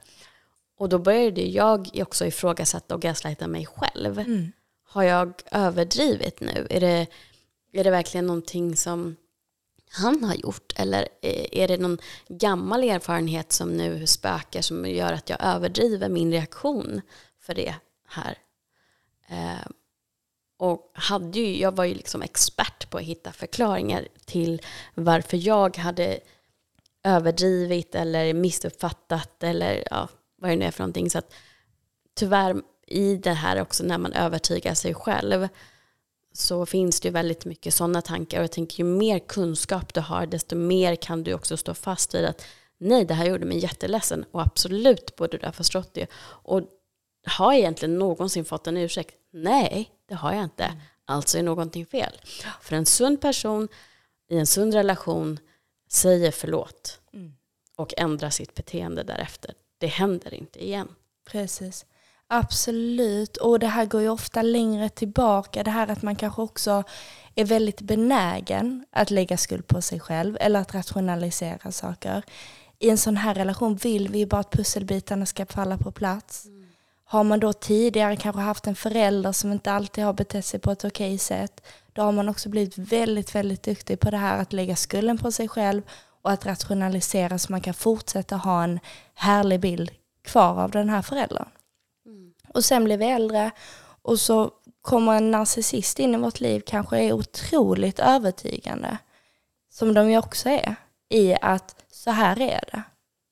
Och då började jag också ifrågasätta och gaslighta mig själv. Mm. Har jag överdrivit nu? Är det, är det verkligen någonting som han har gjort? Eller är det någon gammal erfarenhet som nu spökar som gör att jag överdriver min reaktion för det här? Eh, och hade ju, jag var ju liksom expert på att hitta förklaringar till varför jag hade överdrivit eller missuppfattat eller ja, vad det nu är för någonting. Så att tyvärr i det här också när man övertygar sig själv så finns det ju väldigt mycket sådana tankar. Och jag tänker ju mer kunskap du har, desto mer kan du också stå fast vid att nej, det här gjorde mig jätteledsen. Och absolut borde du ha förstått det. Och har jag egentligen någonsin fått en ursäkt? Nej, det har jag inte. Mm. Alltså är någonting fel. För en sund person i en sund relation säger förlåt mm. och ändrar sitt beteende därefter. Det händer inte igen. Precis. Absolut, och det här går ju ofta längre tillbaka. Det här att man kanske också är väldigt benägen att lägga skuld på sig själv eller att rationalisera saker. I en sån här relation vill vi ju bara att pusselbitarna ska falla på plats. Mm. Har man då tidigare kanske haft en förälder som inte alltid har betett sig på ett okej sätt, då har man också blivit väldigt, väldigt duktig på det här att lägga skulden på sig själv och att rationalisera så man kan fortsätta ha en härlig bild kvar av den här föräldern. Och sen blir vi äldre och så kommer en narcissist in i vårt liv kanske är otroligt övertygande. Som de ju också är. I att så här är det.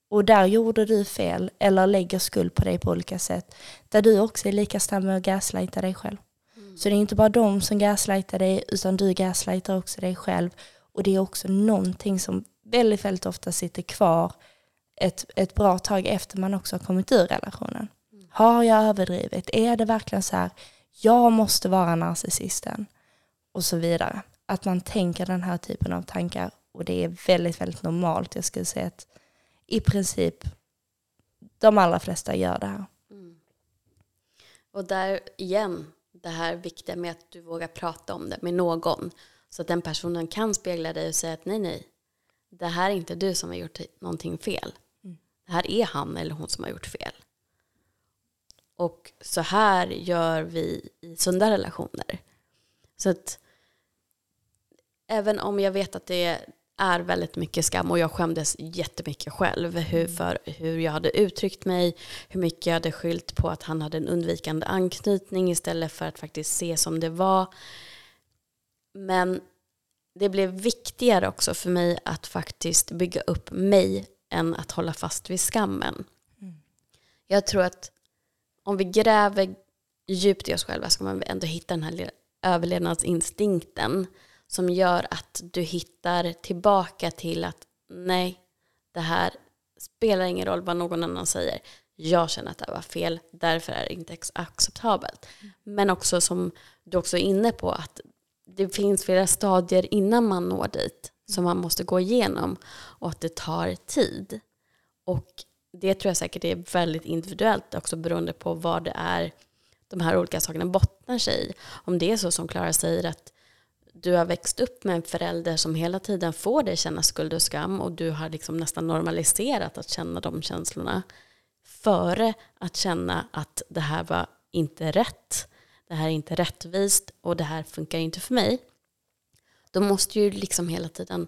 Och där gjorde du fel eller lägger skuld på dig på olika sätt. Där du också är lika snabb med att gaslighta dig själv. Mm. Så det är inte bara de som gaslightar dig utan du gaslightar också dig själv. Och det är också någonting som väldigt, väldigt ofta sitter kvar ett, ett bra tag efter man också har kommit ur relationen. Har jag överdrivit? Är det verkligen så här, jag måste vara narcissisten? Och så vidare. Att man tänker den här typen av tankar och det är väldigt, väldigt normalt. Jag skulle säga att i princip de allra flesta gör det här. Mm. Och där igen, det här viktiga med att du vågar prata om det med någon. Så att den personen kan spegla dig och säga att nej, nej, det här är inte du som har gjort någonting fel. det här är han eller hon som har gjort fel. Och så här gör vi i sunda relationer. Så att även om jag vet att det är väldigt mycket skam och jag skämdes jättemycket själv hur, för hur jag hade uttryckt mig, hur mycket jag hade skyllt på att han hade en undvikande anknytning istället för att faktiskt se som det var. Men det blev viktigare också för mig att faktiskt bygga upp mig än att hålla fast vid skammen. Mm. Jag tror att om vi gräver djupt i oss själva ska man ändå hitta den här överlevnadsinstinkten som gör att du hittar tillbaka till att nej, det här spelar ingen roll vad någon annan säger. Jag känner att det här var fel, därför är det inte acceptabelt. Men också som du också är inne på, att det finns flera stadier innan man når dit som man måste gå igenom och att det tar tid. Och det tror jag säkert är väldigt individuellt också beroende på vad det är de här olika sakerna bottnar sig i. Om det är så som Klara säger att du har växt upp med en förälder som hela tiden får dig känna skuld och skam och du har liksom nästan normaliserat att känna de känslorna före att känna att det här var inte rätt, det här är inte rättvist och det här funkar inte för mig. Då måste ju liksom hela tiden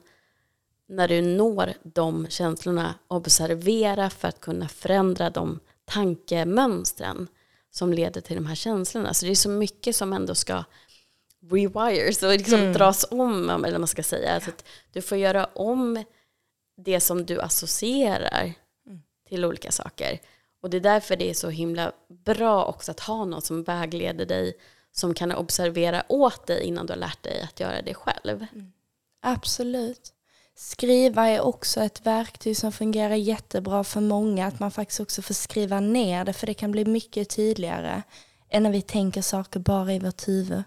när du når de känslorna observera för att kunna förändra de tankemönstren som leder till de här känslorna. Så det är så mycket som ändå ska rewires och liksom mm. dras om, eller vad man ska säga. Så att du får göra om det som du associerar mm. till olika saker. Och det är därför det är så himla bra också att ha någon som vägleder dig, som kan observera åt dig innan du har lärt dig att göra det själv. Mm. Absolut. Skriva är också ett verktyg som fungerar jättebra för många, att man faktiskt också får skriva ner det, för det kan bli mycket tydligare än när vi tänker saker bara i vårt huvud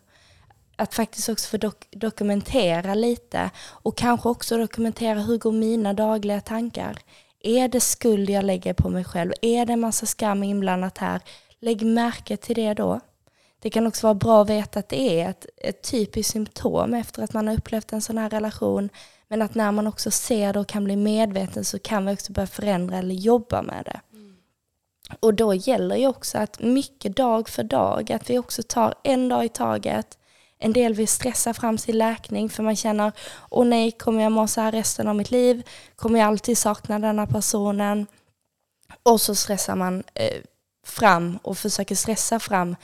att faktiskt också få dok dokumentera lite och kanske också dokumentera hur går mina dagliga tankar. Är det skuld jag lägger på mig själv? Är det en massa skam inblandat här? Lägg märke till det då. Det kan också vara bra att veta att det är ett, ett typiskt symptom efter att man har upplevt en sån här relation. Men att när man också ser det och kan bli medveten så kan vi också börja förändra eller jobba med det. Mm. Och då gäller ju också att mycket dag för dag, att vi också tar en dag i taget, en del vill stressa fram sin läkning för man känner, åh nej, kommer jag må så här resten av mitt liv? Kommer jag alltid sakna denna personen? Och så stressar man eh, fram och försöker stressa fram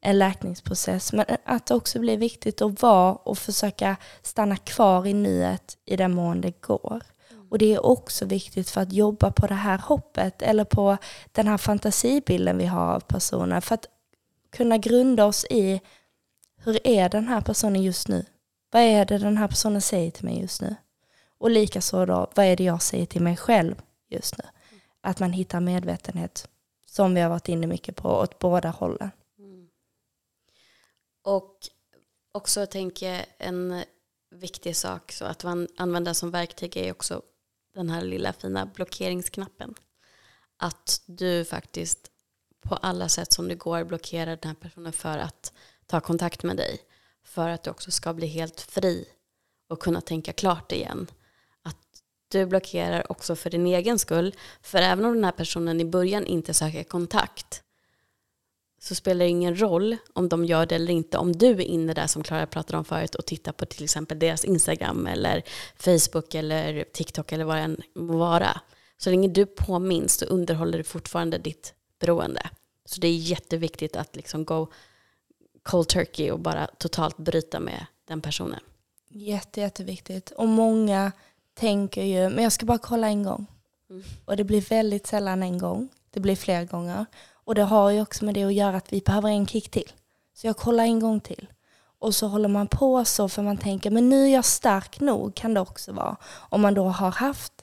en läkningsprocess. Men att det också blir viktigt att vara och försöka stanna kvar i nuet i den mån det går. Mm. Och det är också viktigt för att jobba på det här hoppet eller på den här fantasibilden vi har av personen. För att kunna grunda oss i hur är den här personen just nu? Vad är det den här personen säger till mig just nu? Och likaså då, vad är det jag säger till mig själv just nu? Att man hittar medvetenhet, som vi har varit inne mycket på, åt båda hållen. Mm. Och också tänker jag en viktig sak så att man använder som verktyg är också den här lilla fina blockeringsknappen. Att du faktiskt på alla sätt som det går blockerar den här personen för att ta kontakt med dig för att du också ska bli helt fri och kunna tänka klart igen. Att du blockerar också för din egen skull. För även om den här personen i början inte söker kontakt så spelar det ingen roll om de gör det eller inte. Om du är inne där som Klara pratade om förut och tittar på till exempel deras Instagram eller Facebook eller TikTok eller vad det än må vara. Så länge du påminns så underhåller du fortfarande ditt beroende. Så det är jätteviktigt att liksom gå cold turkey och bara totalt bryta med den personen. Jätte, jätteviktigt. Och många tänker ju, men jag ska bara kolla en gång. Mm. Och det blir väldigt sällan en gång. Det blir flera gånger. Och det har ju också med det att göra att vi behöver en kick till. Så jag kollar en gång till. Och så håller man på så för man tänker, men nu är jag stark nog kan det också vara. Om man då har haft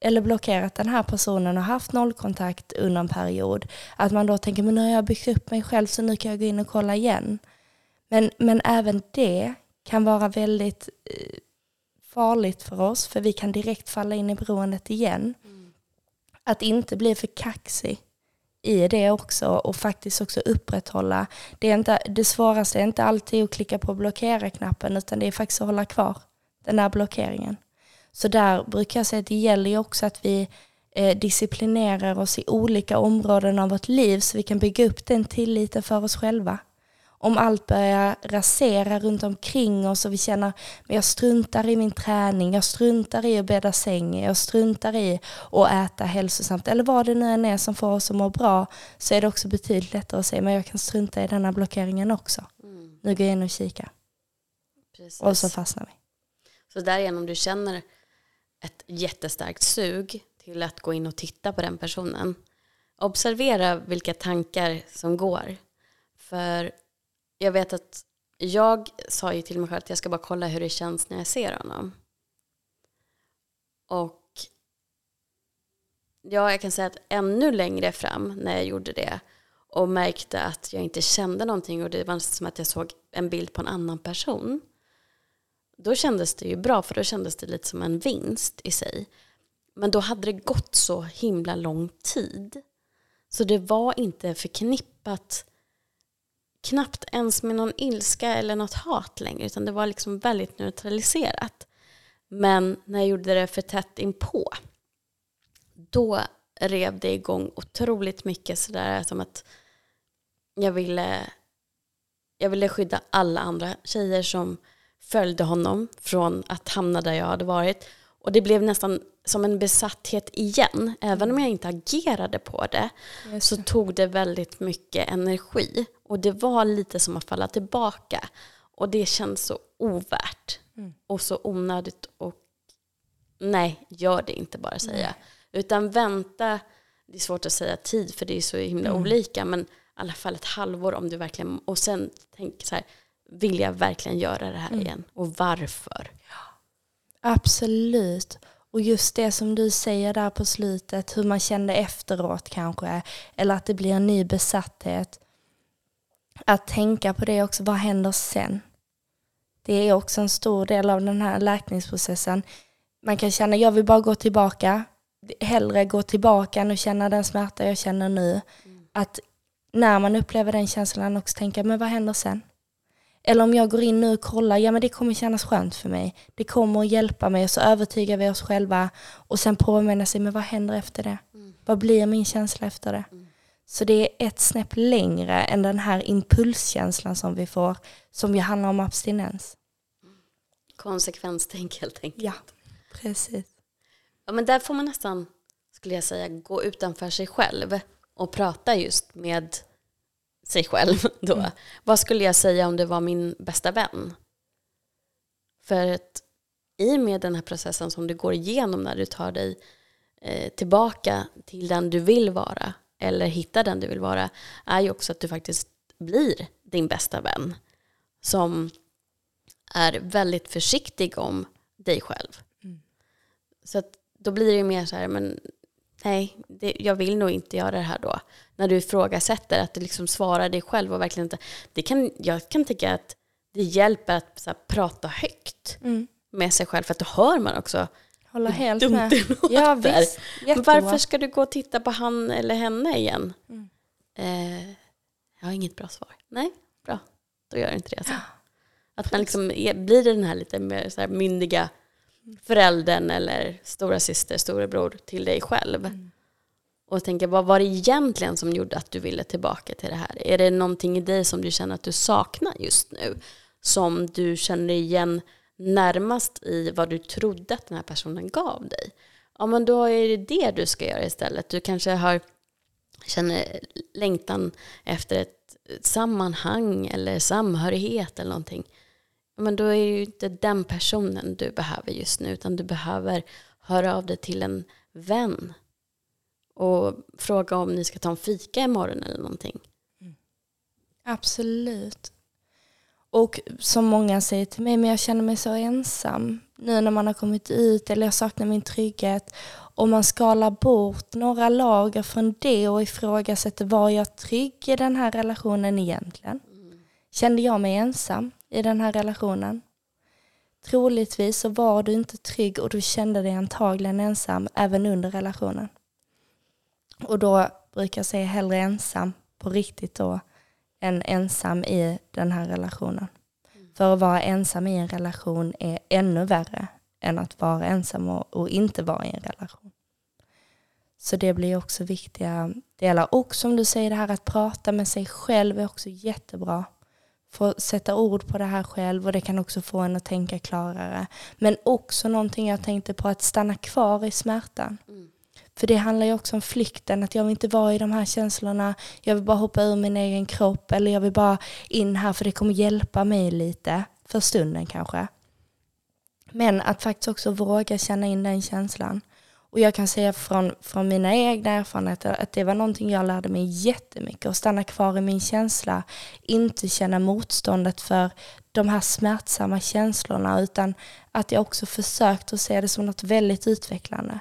eller blockerat den här personen och haft nollkontakt under en period. Att man då tänker, men nu har jag byggt upp mig själv så nu kan jag gå in och kolla igen. Men, men även det kan vara väldigt eh, farligt för oss, för vi kan direkt falla in i beroendet igen. Mm. Att inte bli för kaxig i det också och faktiskt också upprätthålla. Det, är inte, det svåraste är inte alltid att klicka på blockera-knappen utan det är faktiskt att hålla kvar den där blockeringen. Så där brukar jag säga att det gäller ju också att vi eh, disciplinerar oss i olika områden av vårt liv så vi kan bygga upp den tilliten för oss själva. Om allt börjar rasera runt omkring oss och vi känner att jag struntar i min träning, jag struntar i att bädda säng, jag struntar i att äta hälsosamt eller vad det nu än är som får oss att må bra så är det också betydligt lättare att säga men jag kan strunta i denna blockeringen också. Mm. Nu går jag in och kikar. Precis. Och så fastnar vi. Så därigenom du känner ett jättestarkt sug till att gå in och titta på den personen. Observera vilka tankar som går. För jag vet att jag sa ju till mig själv att jag ska bara kolla hur det känns när jag ser honom. Och ja, jag kan säga att ännu längre fram när jag gjorde det och märkte att jag inte kände någonting och det var som att jag såg en bild på en annan person. Då kändes det ju bra för då kändes det lite som en vinst i sig. Men då hade det gått så himla lång tid. Så det var inte förknippat knappt ens med någon ilska eller något hat längre utan det var liksom väldigt neutraliserat. Men när jag gjorde det för tätt inpå då rev det igång otroligt mycket sådär som att jag ville, jag ville skydda alla andra tjejer som följde honom från att hamna där jag hade varit. Och det blev nästan som en besatthet igen. Även om jag inte agerade på det så tog det väldigt mycket energi. Och det var lite som att falla tillbaka. Och det känns så ovärt. Mm. Och så onödigt. Och nej, gör det inte bara säga. Nej. Utan vänta, det är svårt att säga tid för det är så himla mm. olika. Men i alla fall ett halvår om du verkligen, och sen tänk så här, vill jag verkligen göra det här mm. igen? Och varför? Absolut. Och just det som du säger där på slutet, hur man kände efteråt kanske, eller att det blir en ny besatthet. Att tänka på det också, vad händer sen? Det är också en stor del av den här läkningsprocessen. Man kan känna, jag vill bara gå tillbaka, hellre gå tillbaka än att känna den smärta jag känner nu. Mm. Att när man upplever den känslan också tänka, men vad händer sen? Eller om jag går in nu och kollar, ja men det kommer kännas skönt för mig. Det kommer att hjälpa mig och så övertygar vi oss själva och sen påminner sig, men vad händer efter det? Mm. Vad blir min känsla efter det? Mm. Så det är ett snäpp längre än den här impulskänslan som vi får, som ju handlar om abstinens. Konsekvenstänk helt enkelt. Ja, precis. Ja men där får man nästan, skulle jag säga, gå utanför sig själv och prata just med sig själv *laughs* då. Mm. Vad skulle jag säga om det var min bästa vän? För att i och med den här processen som du går igenom när du tar dig eh, tillbaka till den du vill vara eller hittar den du vill vara är ju också att du faktiskt blir din bästa vän som är väldigt försiktig om dig själv. Mm. Så att då blir det ju mer så här, men nej, det, jag vill nog inte göra det här då. När du ifrågasätter, att du liksom svarar dig själv och verkligen inte... Det kan, jag kan tycka att det hjälper att här, prata högt mm. med sig själv, för att då hör man också Håller helt dumt med. Det ja, visst. Varför ska du gå och titta på han eller henne igen? Mm. Eh, jag har inget bra svar. Nej, bra. Då gör jag inte det. Så. Att man liksom är, blir den här lite mer så här myndiga föräldern eller stora syster, storebror till dig själv. Mm. Och tänka, vad var det egentligen som gjorde att du ville tillbaka till det här? Är det någonting i dig som du känner att du saknar just nu? Som du känner igen närmast i vad du trodde att den här personen gav dig? Ja, men då är det det du ska göra istället. Du kanske har, känner längtan efter ett sammanhang eller samhörighet eller någonting men då är det ju inte den personen du behöver just nu utan du behöver höra av dig till en vän och fråga om ni ska ta en fika imorgon eller någonting. Mm. Absolut. Och som många säger till mig, men jag känner mig så ensam nu när man har kommit ut eller jag saknar min trygghet. Och man skalar bort några lager från det och ifrågasätter, var jag trygg i den här relationen egentligen? Mm. Kände jag mig ensam? I den här relationen. Troligtvis så var du inte trygg och du kände dig antagligen ensam även under relationen. Och då brukar jag säga hellre ensam på riktigt då än ensam i den här relationen. Mm. För att vara ensam i en relation är ännu värre än att vara ensam och, och inte vara i en relation. Så det blir också viktiga delar. Och som du säger, det här att prata med sig själv är också jättebra. Få sätta ord på det här själv och det kan också få en att tänka klarare. Men också någonting jag tänkte på, att stanna kvar i smärtan. Mm. För det handlar ju också om flykten, att jag vill inte vara i de här känslorna, jag vill bara hoppa ur min egen kropp eller jag vill bara in här för det kommer hjälpa mig lite, för stunden kanske. Men att faktiskt också våga känna in den känslan. Och jag kan säga från, från mina egna erfarenheter att det var någonting jag lärde mig jättemycket. Att stanna kvar i min känsla, inte känna motståndet för de här smärtsamma känslorna utan att jag också försökt att se det som något väldigt utvecklande.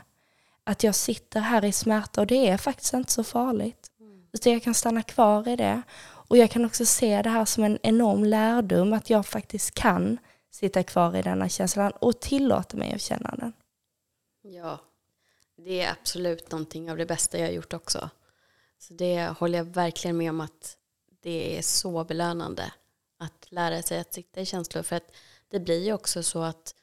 Att jag sitter här i smärta och det är faktiskt inte så farligt. Mm. Utan jag kan stanna kvar i det. Och jag kan också se det här som en enorm lärdom att jag faktiskt kan sitta kvar i denna känslan och tillåta mig att känna den. Ja, det är absolut någonting av det bästa jag har gjort också. Så det håller jag verkligen med om att det är så belönande att lära sig att sitta i känslor. För att det blir ju också så att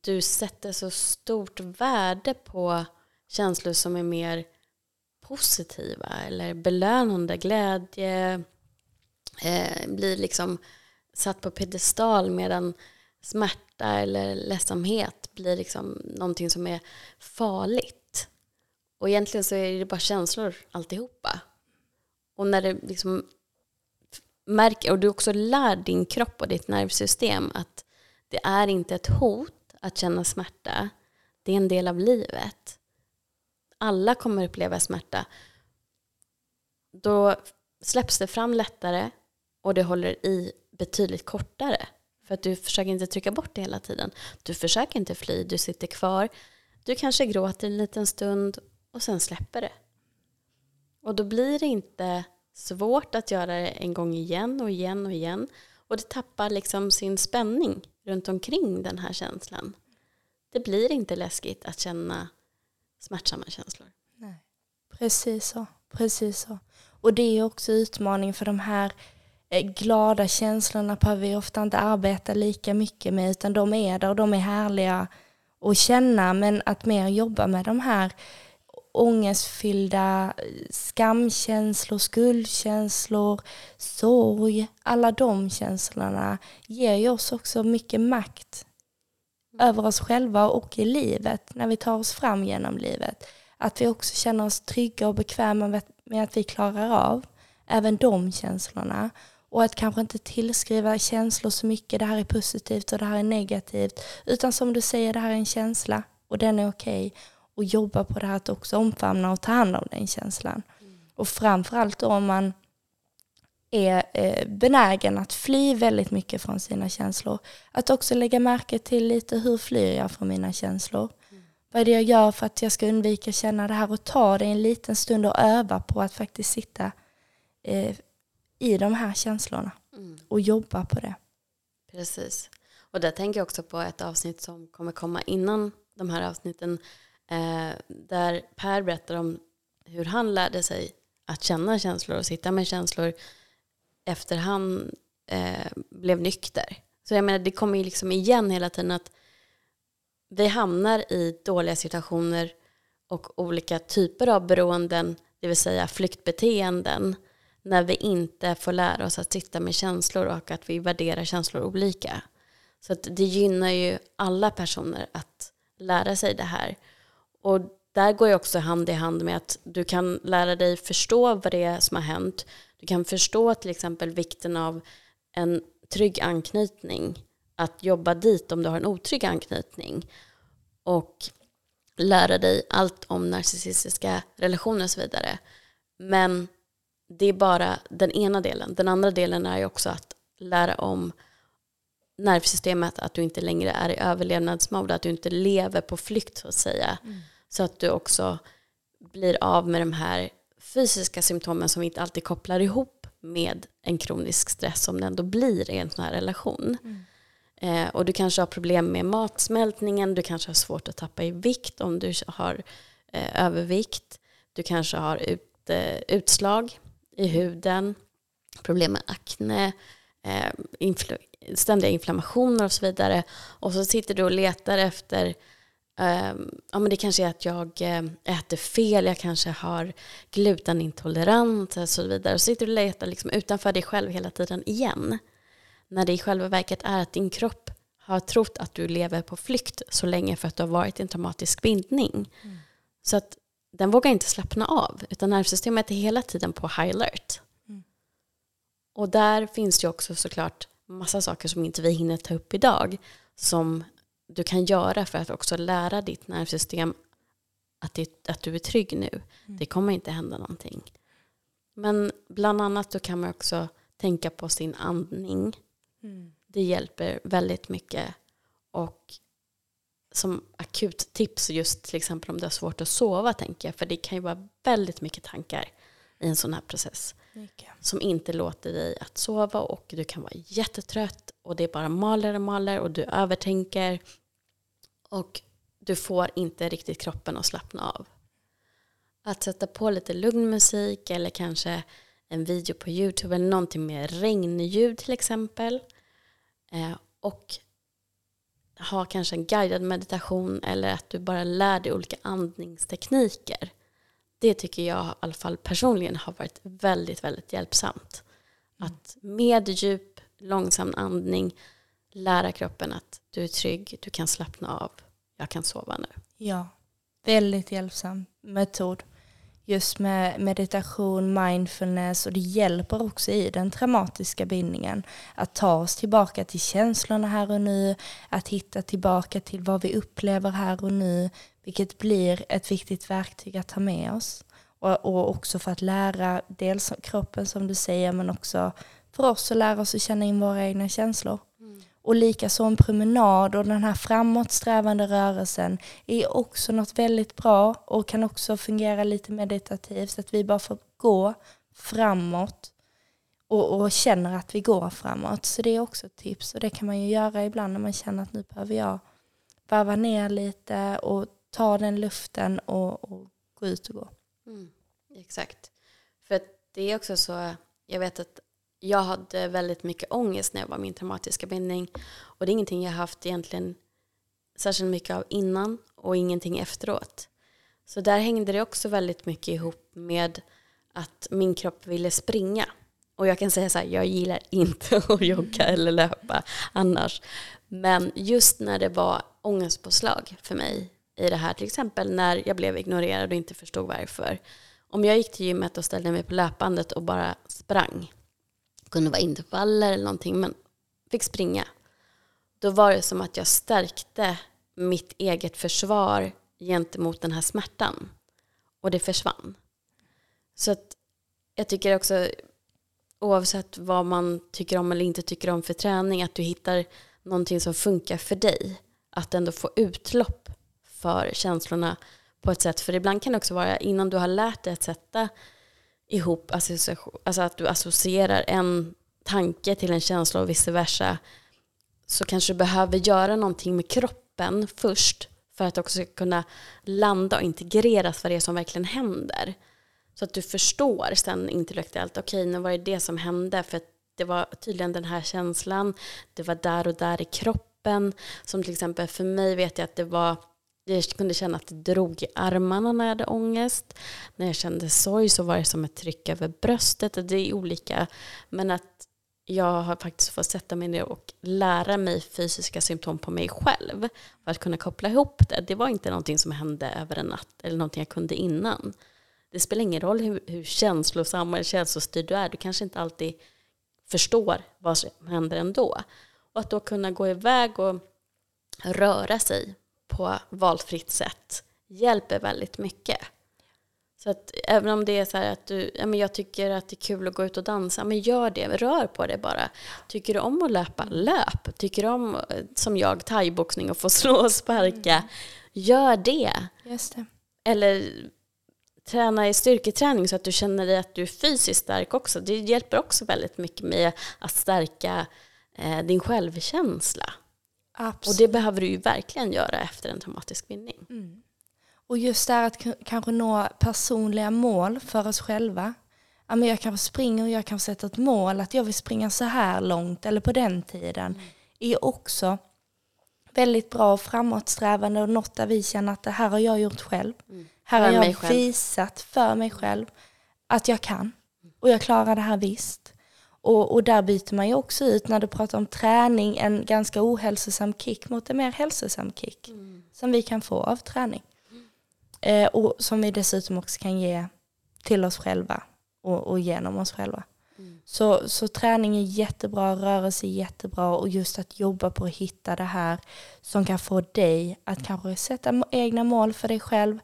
du sätter så stort värde på känslor som är mer positiva eller belönande. Glädje eh, blir liksom satt på pedestal medan smärta eller ledsamhet blir liksom någonting som är farligt. Och egentligen så är det bara känslor alltihopa. Och när det liksom märker, och du också lär din kropp och ditt nervsystem att det är inte ett hot att känna smärta. Det är en del av livet. Alla kommer uppleva smärta. Då släpps det fram lättare och det håller i betydligt kortare. För att du försöker inte trycka bort det hela tiden. Du försöker inte fly, du sitter kvar. Du kanske gråter en liten stund och sen släpper det. Och då blir det inte svårt att göra det en gång igen och igen och igen. Och det tappar liksom sin spänning runt omkring den här känslan. Det blir inte läskigt att känna smärtsamma känslor. Nej. Precis så. Precis så. Och det är också utmaning för de här Eh, glada känslorna behöver vi ofta inte arbeta lika mycket med utan de är där och de är härliga att känna men att mer jobba med de här ångestfyllda skamkänslor, skuldkänslor, sorg, alla de känslorna ger ju oss också mycket makt över oss själva och i livet när vi tar oss fram genom livet. Att vi också känner oss trygga och bekväma med att vi klarar av även de känslorna. Och att kanske inte tillskriva känslor så mycket, det här är positivt och det här är negativt. Utan som du säger, det här är en känsla och den är okej. Okay. Och jobba på det här att också omfamna och ta hand om den känslan. Mm. Och framförallt då om man är eh, benägen att fly väldigt mycket från sina känslor. Att också lägga märke till lite hur flyr jag från mina känslor. Mm. Vad är det jag gör för att jag ska undvika känna det här och ta det en liten stund och öva på att faktiskt sitta eh, i de här känslorna mm. och jobba på det. Precis. Och där tänker jag också på ett avsnitt som kommer komma innan de här avsnitten eh, där Per berättar om hur han lärde sig att känna känslor och sitta med känslor efter han eh, blev nykter. Så jag menar, det kommer ju liksom igen hela tiden att vi hamnar i dåliga situationer och olika typer av beroenden, det vill säga flyktbeteenden, när vi inte får lära oss att sitta med känslor och att vi värderar känslor olika. Så att det gynnar ju alla personer att lära sig det här. Och där går ju också hand i hand med att du kan lära dig förstå vad det är som har hänt. Du kan förstå till exempel vikten av en trygg anknytning. Att jobba dit om du har en otrygg anknytning. Och lära dig allt om narcissistiska relationer och så vidare. Men det är bara den ena delen. Den andra delen är ju också att lära om nervsystemet, att du inte längre är i överlevnadsmode, att du inte lever på flykt så att säga. Mm. Så att du också blir av med de här fysiska symptomen som vi inte alltid kopplar ihop med en kronisk stress som det ändå blir i en sån här relation. Mm. Eh, och du kanske har problem med matsmältningen, du kanske har svårt att tappa i vikt om du har eh, övervikt, du kanske har ut, eh, utslag i huden, problem med akne, eh, infl ständiga inflammationer och så vidare. Och så sitter du och letar efter Um, ja, men det kanske är att jag eh, äter fel, jag kanske har glutenintolerans och så vidare. Och så sitter du och letar liksom utanför dig själv hela tiden igen. När det i själva verket är att din kropp har trott att du lever på flykt så länge för att du har varit i en traumatisk bindning. Mm. Så att den vågar inte slappna av, utan nervsystemet är hela tiden på high alert. Mm. Och där finns det också såklart massa saker som inte vi hinner ta upp idag, som du kan göra för att också lära ditt nervsystem att, det, att du är trygg nu. Mm. Det kommer inte hända någonting. Men bland annat då kan man också tänka på sin andning. Mm. Det hjälper väldigt mycket. Och som akut tips just till exempel om du har svårt att sova tänker jag. För det kan ju vara väldigt mycket tankar i en sån här process. Mycket. Som inte låter dig att sova och du kan vara jättetrött och det bara maler och maler och du övertänker. Och du får inte riktigt kroppen att slappna av. Att sätta på lite lugn musik eller kanske en video på YouTube eller någonting med regnljud till exempel. Eh, och ha kanske en guidad meditation eller att du bara lär dig olika andningstekniker. Det tycker jag i alla fall personligen har varit väldigt, väldigt hjälpsamt. Mm. Att med djup, långsam andning lära kroppen att du är trygg, du kan slappna av, jag kan sova nu. Ja, väldigt hjälpsam metod just med meditation, mindfulness och det hjälper också i den traumatiska bindningen att ta oss tillbaka till känslorna här och nu, att hitta tillbaka till vad vi upplever här och nu, vilket blir ett viktigt verktyg att ta med oss. Och, och också för att lära dels kroppen som du säger men också för oss att lära oss att känna in våra egna känslor. Och likaså en promenad och den här framåtsträvande rörelsen är också något väldigt bra och kan också fungera lite meditativt så att vi bara får gå framåt och, och känner att vi går framåt. Så det är också ett tips och det kan man ju göra ibland när man känner att nu behöver jag varva ner lite och ta den luften och, och gå ut och gå. Mm, exakt. För det är också så, jag vet att jag hade väldigt mycket ångest när jag var min traumatiska bindning. Och det är ingenting jag haft egentligen särskilt mycket av innan och ingenting efteråt. Så där hängde det också väldigt mycket ihop med att min kropp ville springa. Och jag kan säga så här, jag gillar inte *laughs* att jogga eller löpa annars. Men just när det var ångestpåslag för mig i det här, till exempel när jag blev ignorerad och inte förstod varför. Om jag gick till gymmet och ställde mig på löpbandet och bara sprang kunde vara intervaller eller någonting, men fick springa. Då var det som att jag stärkte mitt eget försvar gentemot den här smärtan. Och det försvann. Så att jag tycker också, oavsett vad man tycker om eller inte tycker om för träning, att du hittar någonting som funkar för dig. Att ändå få utlopp för känslorna på ett sätt. För ibland kan det också vara innan du har lärt dig att sätta ihop, alltså att du associerar en tanke till en känsla och vice versa, så kanske du behöver göra någonting med kroppen först för att också kunna landa och integreras vad det är som verkligen händer. Så att du förstår sen intellektuellt, okej okay, nu var det det som hände för det var tydligen den här känslan, det var där och där i kroppen. Som till exempel för mig vet jag att det var jag kunde känna att det drog i armarna när jag hade ångest. När jag kände sorg så var det som ett tryck över bröstet. Det är olika. Men att jag har faktiskt fått sätta mig ner och lära mig fysiska symptom på mig själv. För att kunna koppla ihop det. Det var inte någonting som hände över en natt eller någonting jag kunde innan. Det spelar ingen roll hur, hur känslosam eller känslostyrd du är. Du kanske inte alltid förstår vad som händer ändå. Och att då kunna gå iväg och röra sig på valfritt sätt hjälper väldigt mycket. Så att även om det är så här att du, ja men jag tycker att det är kul att gå ut och dansa, men gör det, rör på det bara. Tycker du om att löpa, löp. Tycker du om, som jag, thaiboxning och få *laughs* slå och sparka, mm. gör det. Just det. Eller träna i styrketräning så att du känner dig att du är fysiskt stark också. Det hjälper också väldigt mycket med att stärka eh, din självkänsla. Absolut. Och det behöver du ju verkligen göra efter en traumatisk vinning. Mm. Och just det här att kanske nå personliga mål för oss själva. Ja, men jag kanske springer och jag kanske sätter ett mål att jag vill springa så här långt eller på den tiden. Mm. är också väldigt bra och framåtsträvande och något där vi känner att det här har jag gjort själv. Mm. Här har jag visat för mig själv att jag kan. Och jag klarar det här visst. Och, och där byter man ju också ut, när du pratar om träning, en ganska ohälsosam kick mot en mer hälsosam kick. Som vi kan få av träning. Eh, och som vi dessutom också kan ge till oss själva och, och genom oss själva. Så, så träning är jättebra, rörelse är jättebra och just att jobba på att hitta det här som kan få dig att kanske sätta egna mål för dig själv,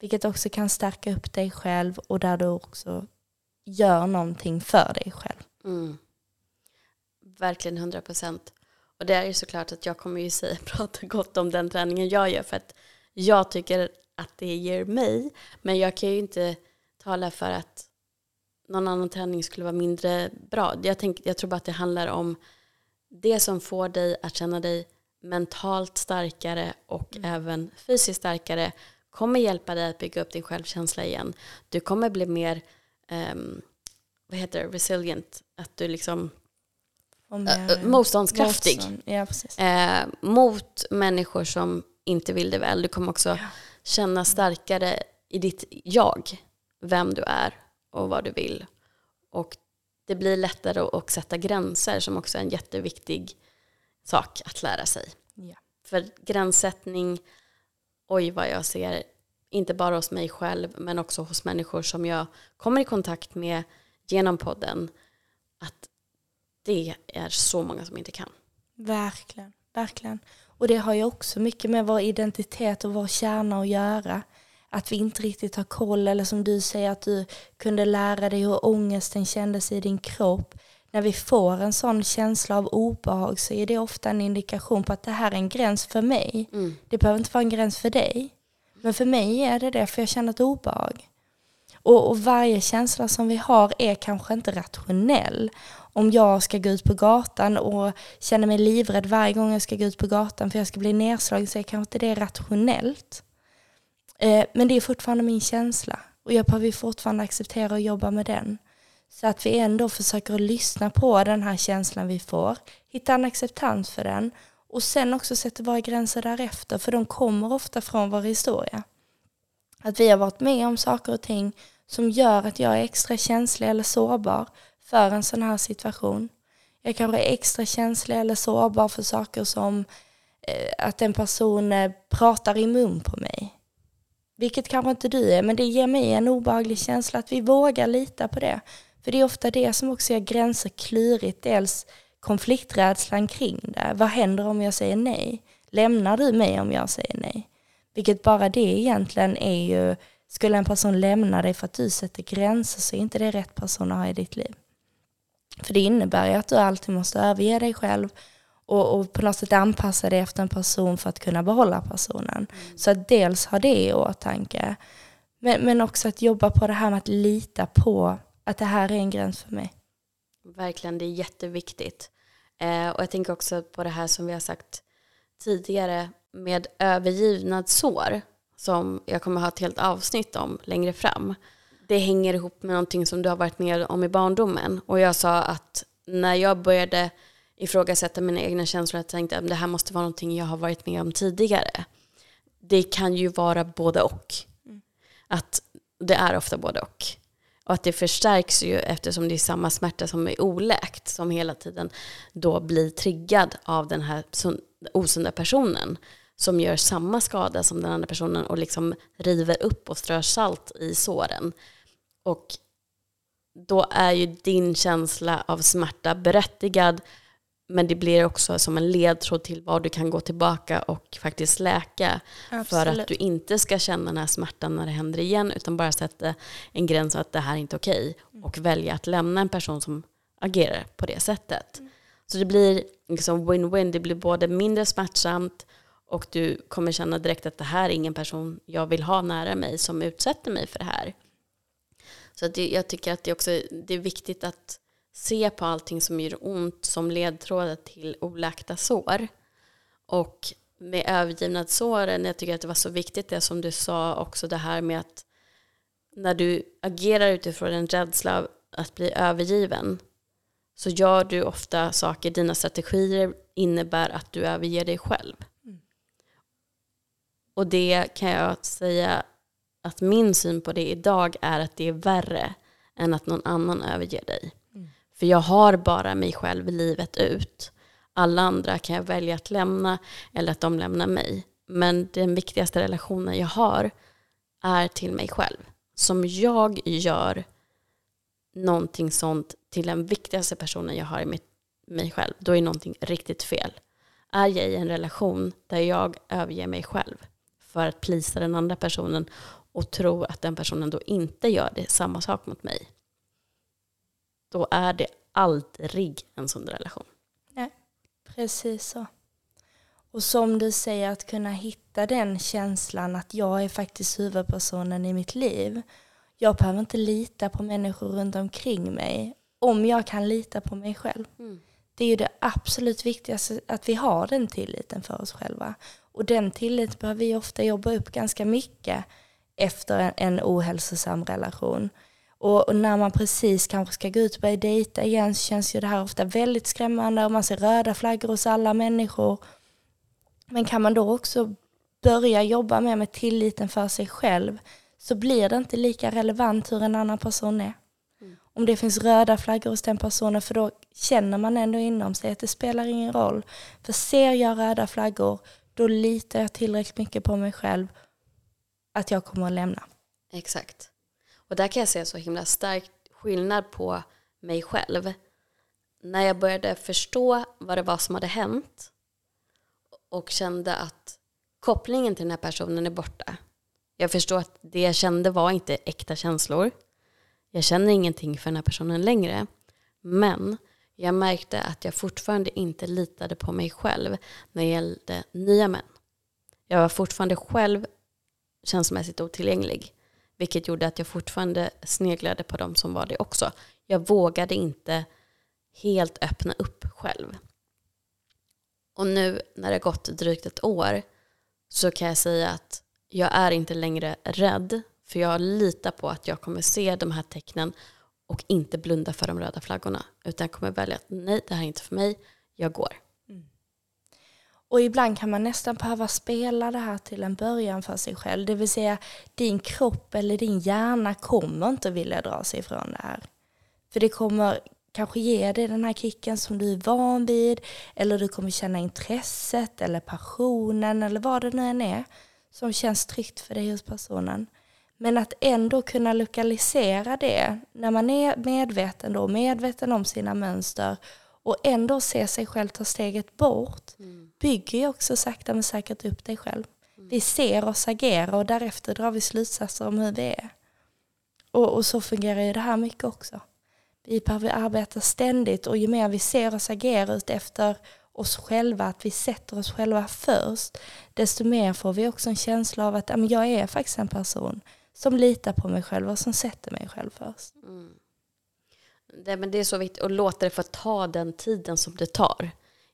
vilket också kan stärka upp dig själv och där du också gör någonting för dig själv. Mm. Verkligen 100 procent. Och det är ju såklart att jag kommer ju säga, *laughs* prata gott om den träningen jag gör för att jag tycker att det ger mig. Men jag kan ju inte tala för att någon annan träning skulle vara mindre bra. Jag, tänk, jag tror bara att det handlar om det som får dig att känna dig mentalt starkare och även fysiskt starkare kommer hjälpa dig att bygga upp din självkänsla igen. Du kommer bli mer ehm, vad heter det, resilient, att du liksom Äh, motståndskraftig motstånd. Ja, eh, mot människor som inte vill det väl. Du kommer också känna starkare i ditt jag, vem du är och vad du vill. Och det blir lättare att, att sätta gränser som också är en jätteviktig sak att lära sig. Ja. För gränssättning, oj vad jag ser, inte bara hos mig själv men också hos människor som jag kommer i kontakt med genom podden, att det är så många som inte kan. Verkligen, verkligen. Och det har ju också mycket med vår identitet och vår kärna att göra. Att vi inte riktigt har koll, eller som du säger att du kunde lära dig hur ångesten kändes i din kropp. När vi får en sån känsla av obehag så är det ofta en indikation på att det här är en gräns för mig. Det behöver inte vara en gräns för dig. Men för mig är det det, för jag känner ett obehag. Och, och varje känsla som vi har är kanske inte rationell. Om jag ska gå ut på gatan och känner mig livrädd varje gång jag ska gå ut på gatan för jag ska bli nedslagen så är kanske inte det rationellt. Eh, men det är fortfarande min känsla och jag behöver fortfarande acceptera och jobba med den. Så att vi ändå försöker att lyssna på den här känslan vi får, hitta en acceptans för den och sen också sätta våra gränser därefter för de kommer ofta från vår historia. Att vi har varit med om saker och ting som gör att jag är extra känslig eller sårbar för en sån här situation. Jag kanske är extra känslig eller sårbar för saker som eh, att en person eh, pratar i mun på mig. Vilket kanske inte du är, men det ger mig en obehaglig känsla att vi vågar lita på det. För det är ofta det som också gör gränser klurigt. Dels konflikträdslan kring det. Vad händer om jag säger nej? Lämnar du mig om jag säger nej? Vilket bara det egentligen är ju, skulle en person lämna dig för att du sätter gränser så är inte det rätt person att ha i ditt liv. För det innebär ju att du alltid måste överge dig själv och, och på något sätt anpassa dig efter en person för att kunna behålla personen. Så att dels ha det i åtanke, men, men också att jobba på det här med att lita på att det här är en gräns för mig. Verkligen, det är jätteviktigt. Eh, och jag tänker också på det här som vi har sagt tidigare med övergivnadsår som jag kommer ha ett helt avsnitt om längre fram. Det hänger ihop med någonting som du har varit med om i barndomen. Och jag sa att när jag började ifrågasätta mina egna känslor, jag tänkte att det här måste vara någonting jag har varit med om tidigare. Det kan ju vara både och. Att det är ofta både och. Och att det förstärks ju eftersom det är samma smärta som är oläkt som hela tiden då blir triggad av den här sun- osunda personen som gör samma skada som den andra personen och liksom river upp och strör salt i såren. Och då är ju din känsla av smärta berättigad men det blir också som en ledtråd till var du kan gå tillbaka och faktiskt läka för att du inte ska känna den här smärtan när det händer igen utan bara sätta en gräns att det här är inte okej och välja att lämna en person som agerar på det sättet. Så det blir liksom win-win, det blir både mindre smärtsamt och du kommer känna direkt att det här är ingen person jag vill ha nära mig som utsätter mig för det här. Så att det, jag tycker att det, också, det är viktigt att se på allting som gör ont som ledtrådar till oläkta sår. Och med övergivnadsåren, jag tycker att det var så viktigt det som du sa också det här med att när du agerar utifrån en rädsla av att bli övergiven så gör du ofta saker, dina strategier innebär att du överger dig själv. Och det kan jag säga att min syn på det idag är att det är värre än att någon annan överger dig. Mm. För jag har bara mig själv livet ut. Alla andra kan jag välja att lämna eller att de lämnar mig. Men den viktigaste relationen jag har är till mig själv. Som jag gör någonting sånt till den viktigaste personen jag har i mitt, mig själv, då är någonting riktigt fel. Är jag i en relation där jag överger mig själv för att plisa den andra personen och tror att den personen då inte gör det, samma sak mot mig, då är det aldrig en sån relation. Nej, precis så. Och som du säger, att kunna hitta den känslan att jag är faktiskt huvudpersonen i mitt liv. Jag behöver inte lita på människor runt omkring mig om jag kan lita på mig själv. Mm. Det är ju det absolut viktigaste, att vi har den tilliten för oss själva. Och den tilliten behöver vi ofta jobba upp ganska mycket efter en, en ohälsosam relation. Och, och, när man precis kanske ska gå ut och börja dejta igen så känns ju det här ofta väldigt skrämmande och man ser röda flaggor hos alla människor. Men kan man då också börja jobba mer med tilliten för sig själv så blir det inte lika relevant hur en annan person är. Mm. Om det finns röda flaggor hos den personen för då känner man ändå inom sig att det spelar ingen roll. För ser jag röda flaggor då litar jag tillräckligt mycket på mig själv att jag kommer att lämna. Exakt. Och där kan jag se så himla stark skillnad på mig själv. När jag började förstå vad det var som hade hänt och kände att kopplingen till den här personen är borta. Jag förstår att det jag kände var inte äkta känslor. Jag känner ingenting för den här personen längre. Men jag märkte att jag fortfarande inte litade på mig själv när det gällde nya män. Jag var fortfarande själv känslomässigt otillgänglig. Vilket gjorde att jag fortfarande sneglade på de som var det också. Jag vågade inte helt öppna upp själv. Och nu när det gått drygt ett år så kan jag säga att jag är inte längre rädd. För jag litar på att jag kommer se de här tecknen och inte blunda för de röda flaggorna. Utan jag kommer välja att nej, det här är inte för mig, jag går. Mm. Och ibland kan man nästan behöva spela det här till en början för sig själv. Det vill säga, din kropp eller din hjärna kommer inte vilja dra sig ifrån det här. För det kommer kanske ge dig den här kicken som du är van vid. Eller du kommer känna intresset eller passionen eller vad det nu än är som känns tryggt för dig hos personen. Men att ändå kunna lokalisera det när man är medveten då, medveten om sina mönster och ändå se sig själv ta steget bort mm. bygger ju också sakta men säkert upp dig själv. Mm. Vi ser oss agera och därefter drar vi slutsatser om hur vi är. Och, och så fungerar ju det här mycket också. Vi behöver arbeta ständigt och ju mer vi ser oss agera ut efter oss själva, att vi sätter oss själva först, desto mer får vi också en känsla av att jag är faktiskt en person som litar på mig själv och som sätter mig själv först. Mm. Det, men det är så viktigt, att låta det få ta den tiden som det tar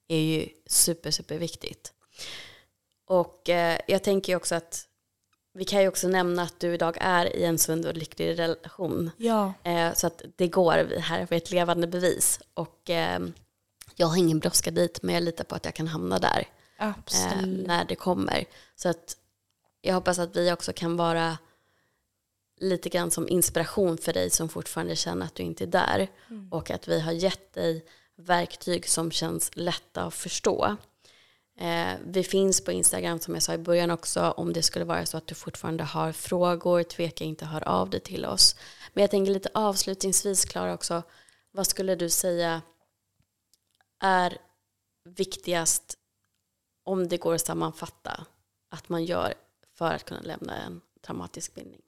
är ju super, super viktigt. Och eh, jag tänker också att vi kan ju också nämna att du idag är i en sund och lycklig relation. Ja. Eh, så att det går, här är ett levande bevis. Och eh, jag har ingen brådska dit, men jag litar på att jag kan hamna där. Eh, när det kommer. Så att jag hoppas att vi också kan vara lite grann som inspiration för dig som fortfarande känner att du inte är där. Mm. Och att vi har gett dig verktyg som känns lätta att förstå. Eh, vi finns på Instagram som jag sa i början också. Om det skulle vara så att du fortfarande har frågor, tveka inte hör av dig till oss. Men jag tänker lite avslutningsvis Klara också. Vad skulle du säga är viktigast om det går att sammanfatta att man gör för att kunna lämna en traumatisk bindning?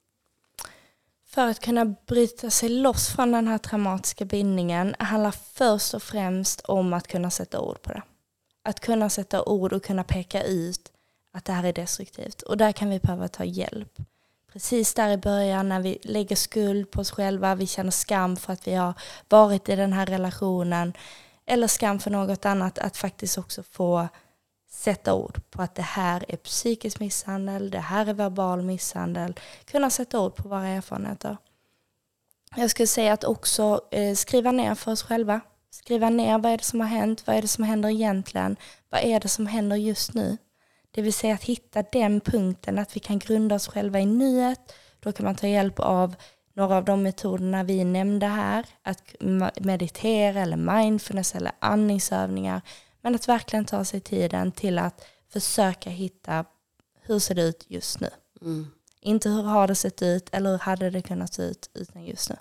För att kunna bryta sig loss från den här traumatiska bindningen handlar först och främst om att kunna sätta ord på det. Att kunna sätta ord och kunna peka ut att det här är destruktivt. Och där kan vi behöva ta hjälp. Precis där i början när vi lägger skuld på oss själva, vi känner skam för att vi har varit i den här relationen eller skam för något annat, att faktiskt också få sätta ord på att det här är psykisk misshandel, det här är verbal misshandel, kunna sätta ord på våra erfarenheter. Jag skulle säga att också eh, skriva ner för oss själva. Skriva ner vad är det som har hänt, vad är det som händer egentligen, vad är det som händer just nu. Det vill säga att hitta den punkten, att vi kan grunda oss själva i nuet. Då kan man ta hjälp av några av de metoderna vi nämnde här. Att meditera eller mindfulness eller andningsövningar. Men att verkligen ta sig tiden till att försöka hitta hur ser det ut just nu. Mm. Inte hur har det sett ut eller hur hade det kunnat se ut utan just nu.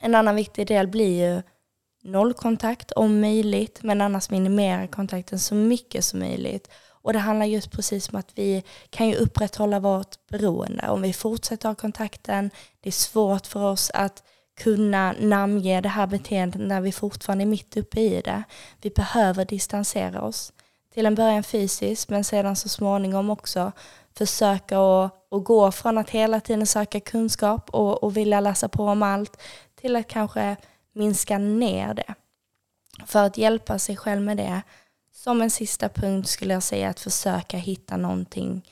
En annan viktig del blir ju nollkontakt om möjligt men annars minimera kontakten så mycket som möjligt. Och det handlar just precis om att vi kan ju upprätthålla vårt beroende. Om vi fortsätter ha kontakten, det är svårt för oss att kunna namnge det här beteendet när vi fortfarande är mitt uppe i det. Vi behöver distansera oss. Till en början fysiskt men sedan så småningom också försöka att, att gå från att hela tiden söka kunskap och, och vilja läsa på om allt till att kanske minska ner det. För att hjälpa sig själv med det, som en sista punkt skulle jag säga att försöka hitta någonting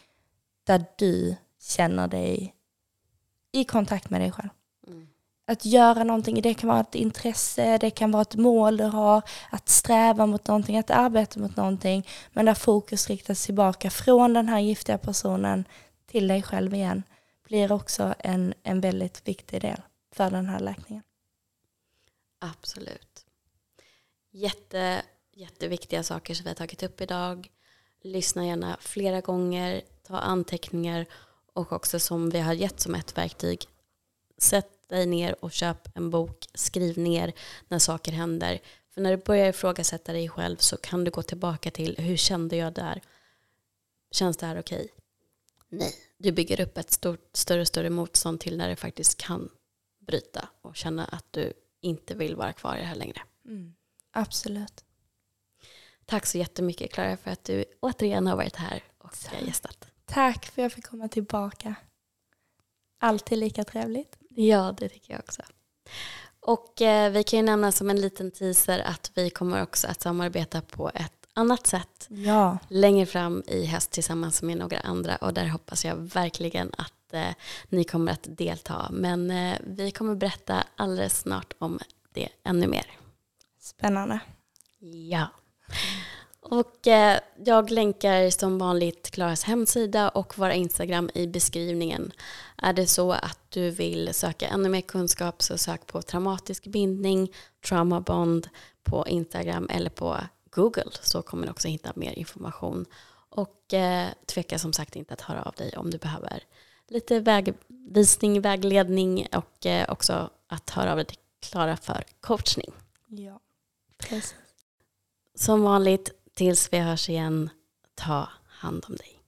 där du känner dig i kontakt med dig själv. Att göra någonting, det kan vara ett intresse, det kan vara ett mål du har, att sträva mot någonting, att arbeta mot någonting, men där fokus riktas tillbaka från den här giftiga personen till dig själv igen, blir också en, en väldigt viktig del för den här läkningen. Absolut. Jätte, jätteviktiga saker som vi har tagit upp idag. Lyssna gärna flera gånger, ta anteckningar och också som vi har gett som ett verktyg. Sätt dig ner och köp en bok, skriv ner när saker händer. För när du börjar ifrågasätta dig själv så kan du gå tillbaka till hur kände jag där? Känns det här okej? Okay? Nej, du bygger upp ett stort, större och större motstånd till när det faktiskt kan bryta och känna att du inte vill vara kvar i det här längre. Mm. Absolut. Tack så jättemycket Klara för att du återigen har varit här och gästat. Tack för att jag fick komma tillbaka. Alltid lika trevligt. Ja, det tycker jag också. Och eh, vi kan ju nämna som en liten teaser att vi kommer också att samarbeta på ett annat sätt ja. längre fram i höst tillsammans med några andra och där hoppas jag verkligen att eh, ni kommer att delta. Men eh, vi kommer berätta alldeles snart om det ännu mer. Spännande. Ja. Och eh, jag länkar som vanligt Klaras hemsida och våra Instagram i beskrivningen. Är det så att du vill söka ännu mer kunskap så sök på traumatisk bindning, trauma bond på Instagram eller på Google så kommer du också hitta mer information. Och eh, tveka som sagt inte att höra av dig om du behöver lite vägvisning, vägledning och eh, också att höra av dig till Klara för coachning. Ja, precis. Som vanligt, Tills vi hörs igen, ta hand om dig.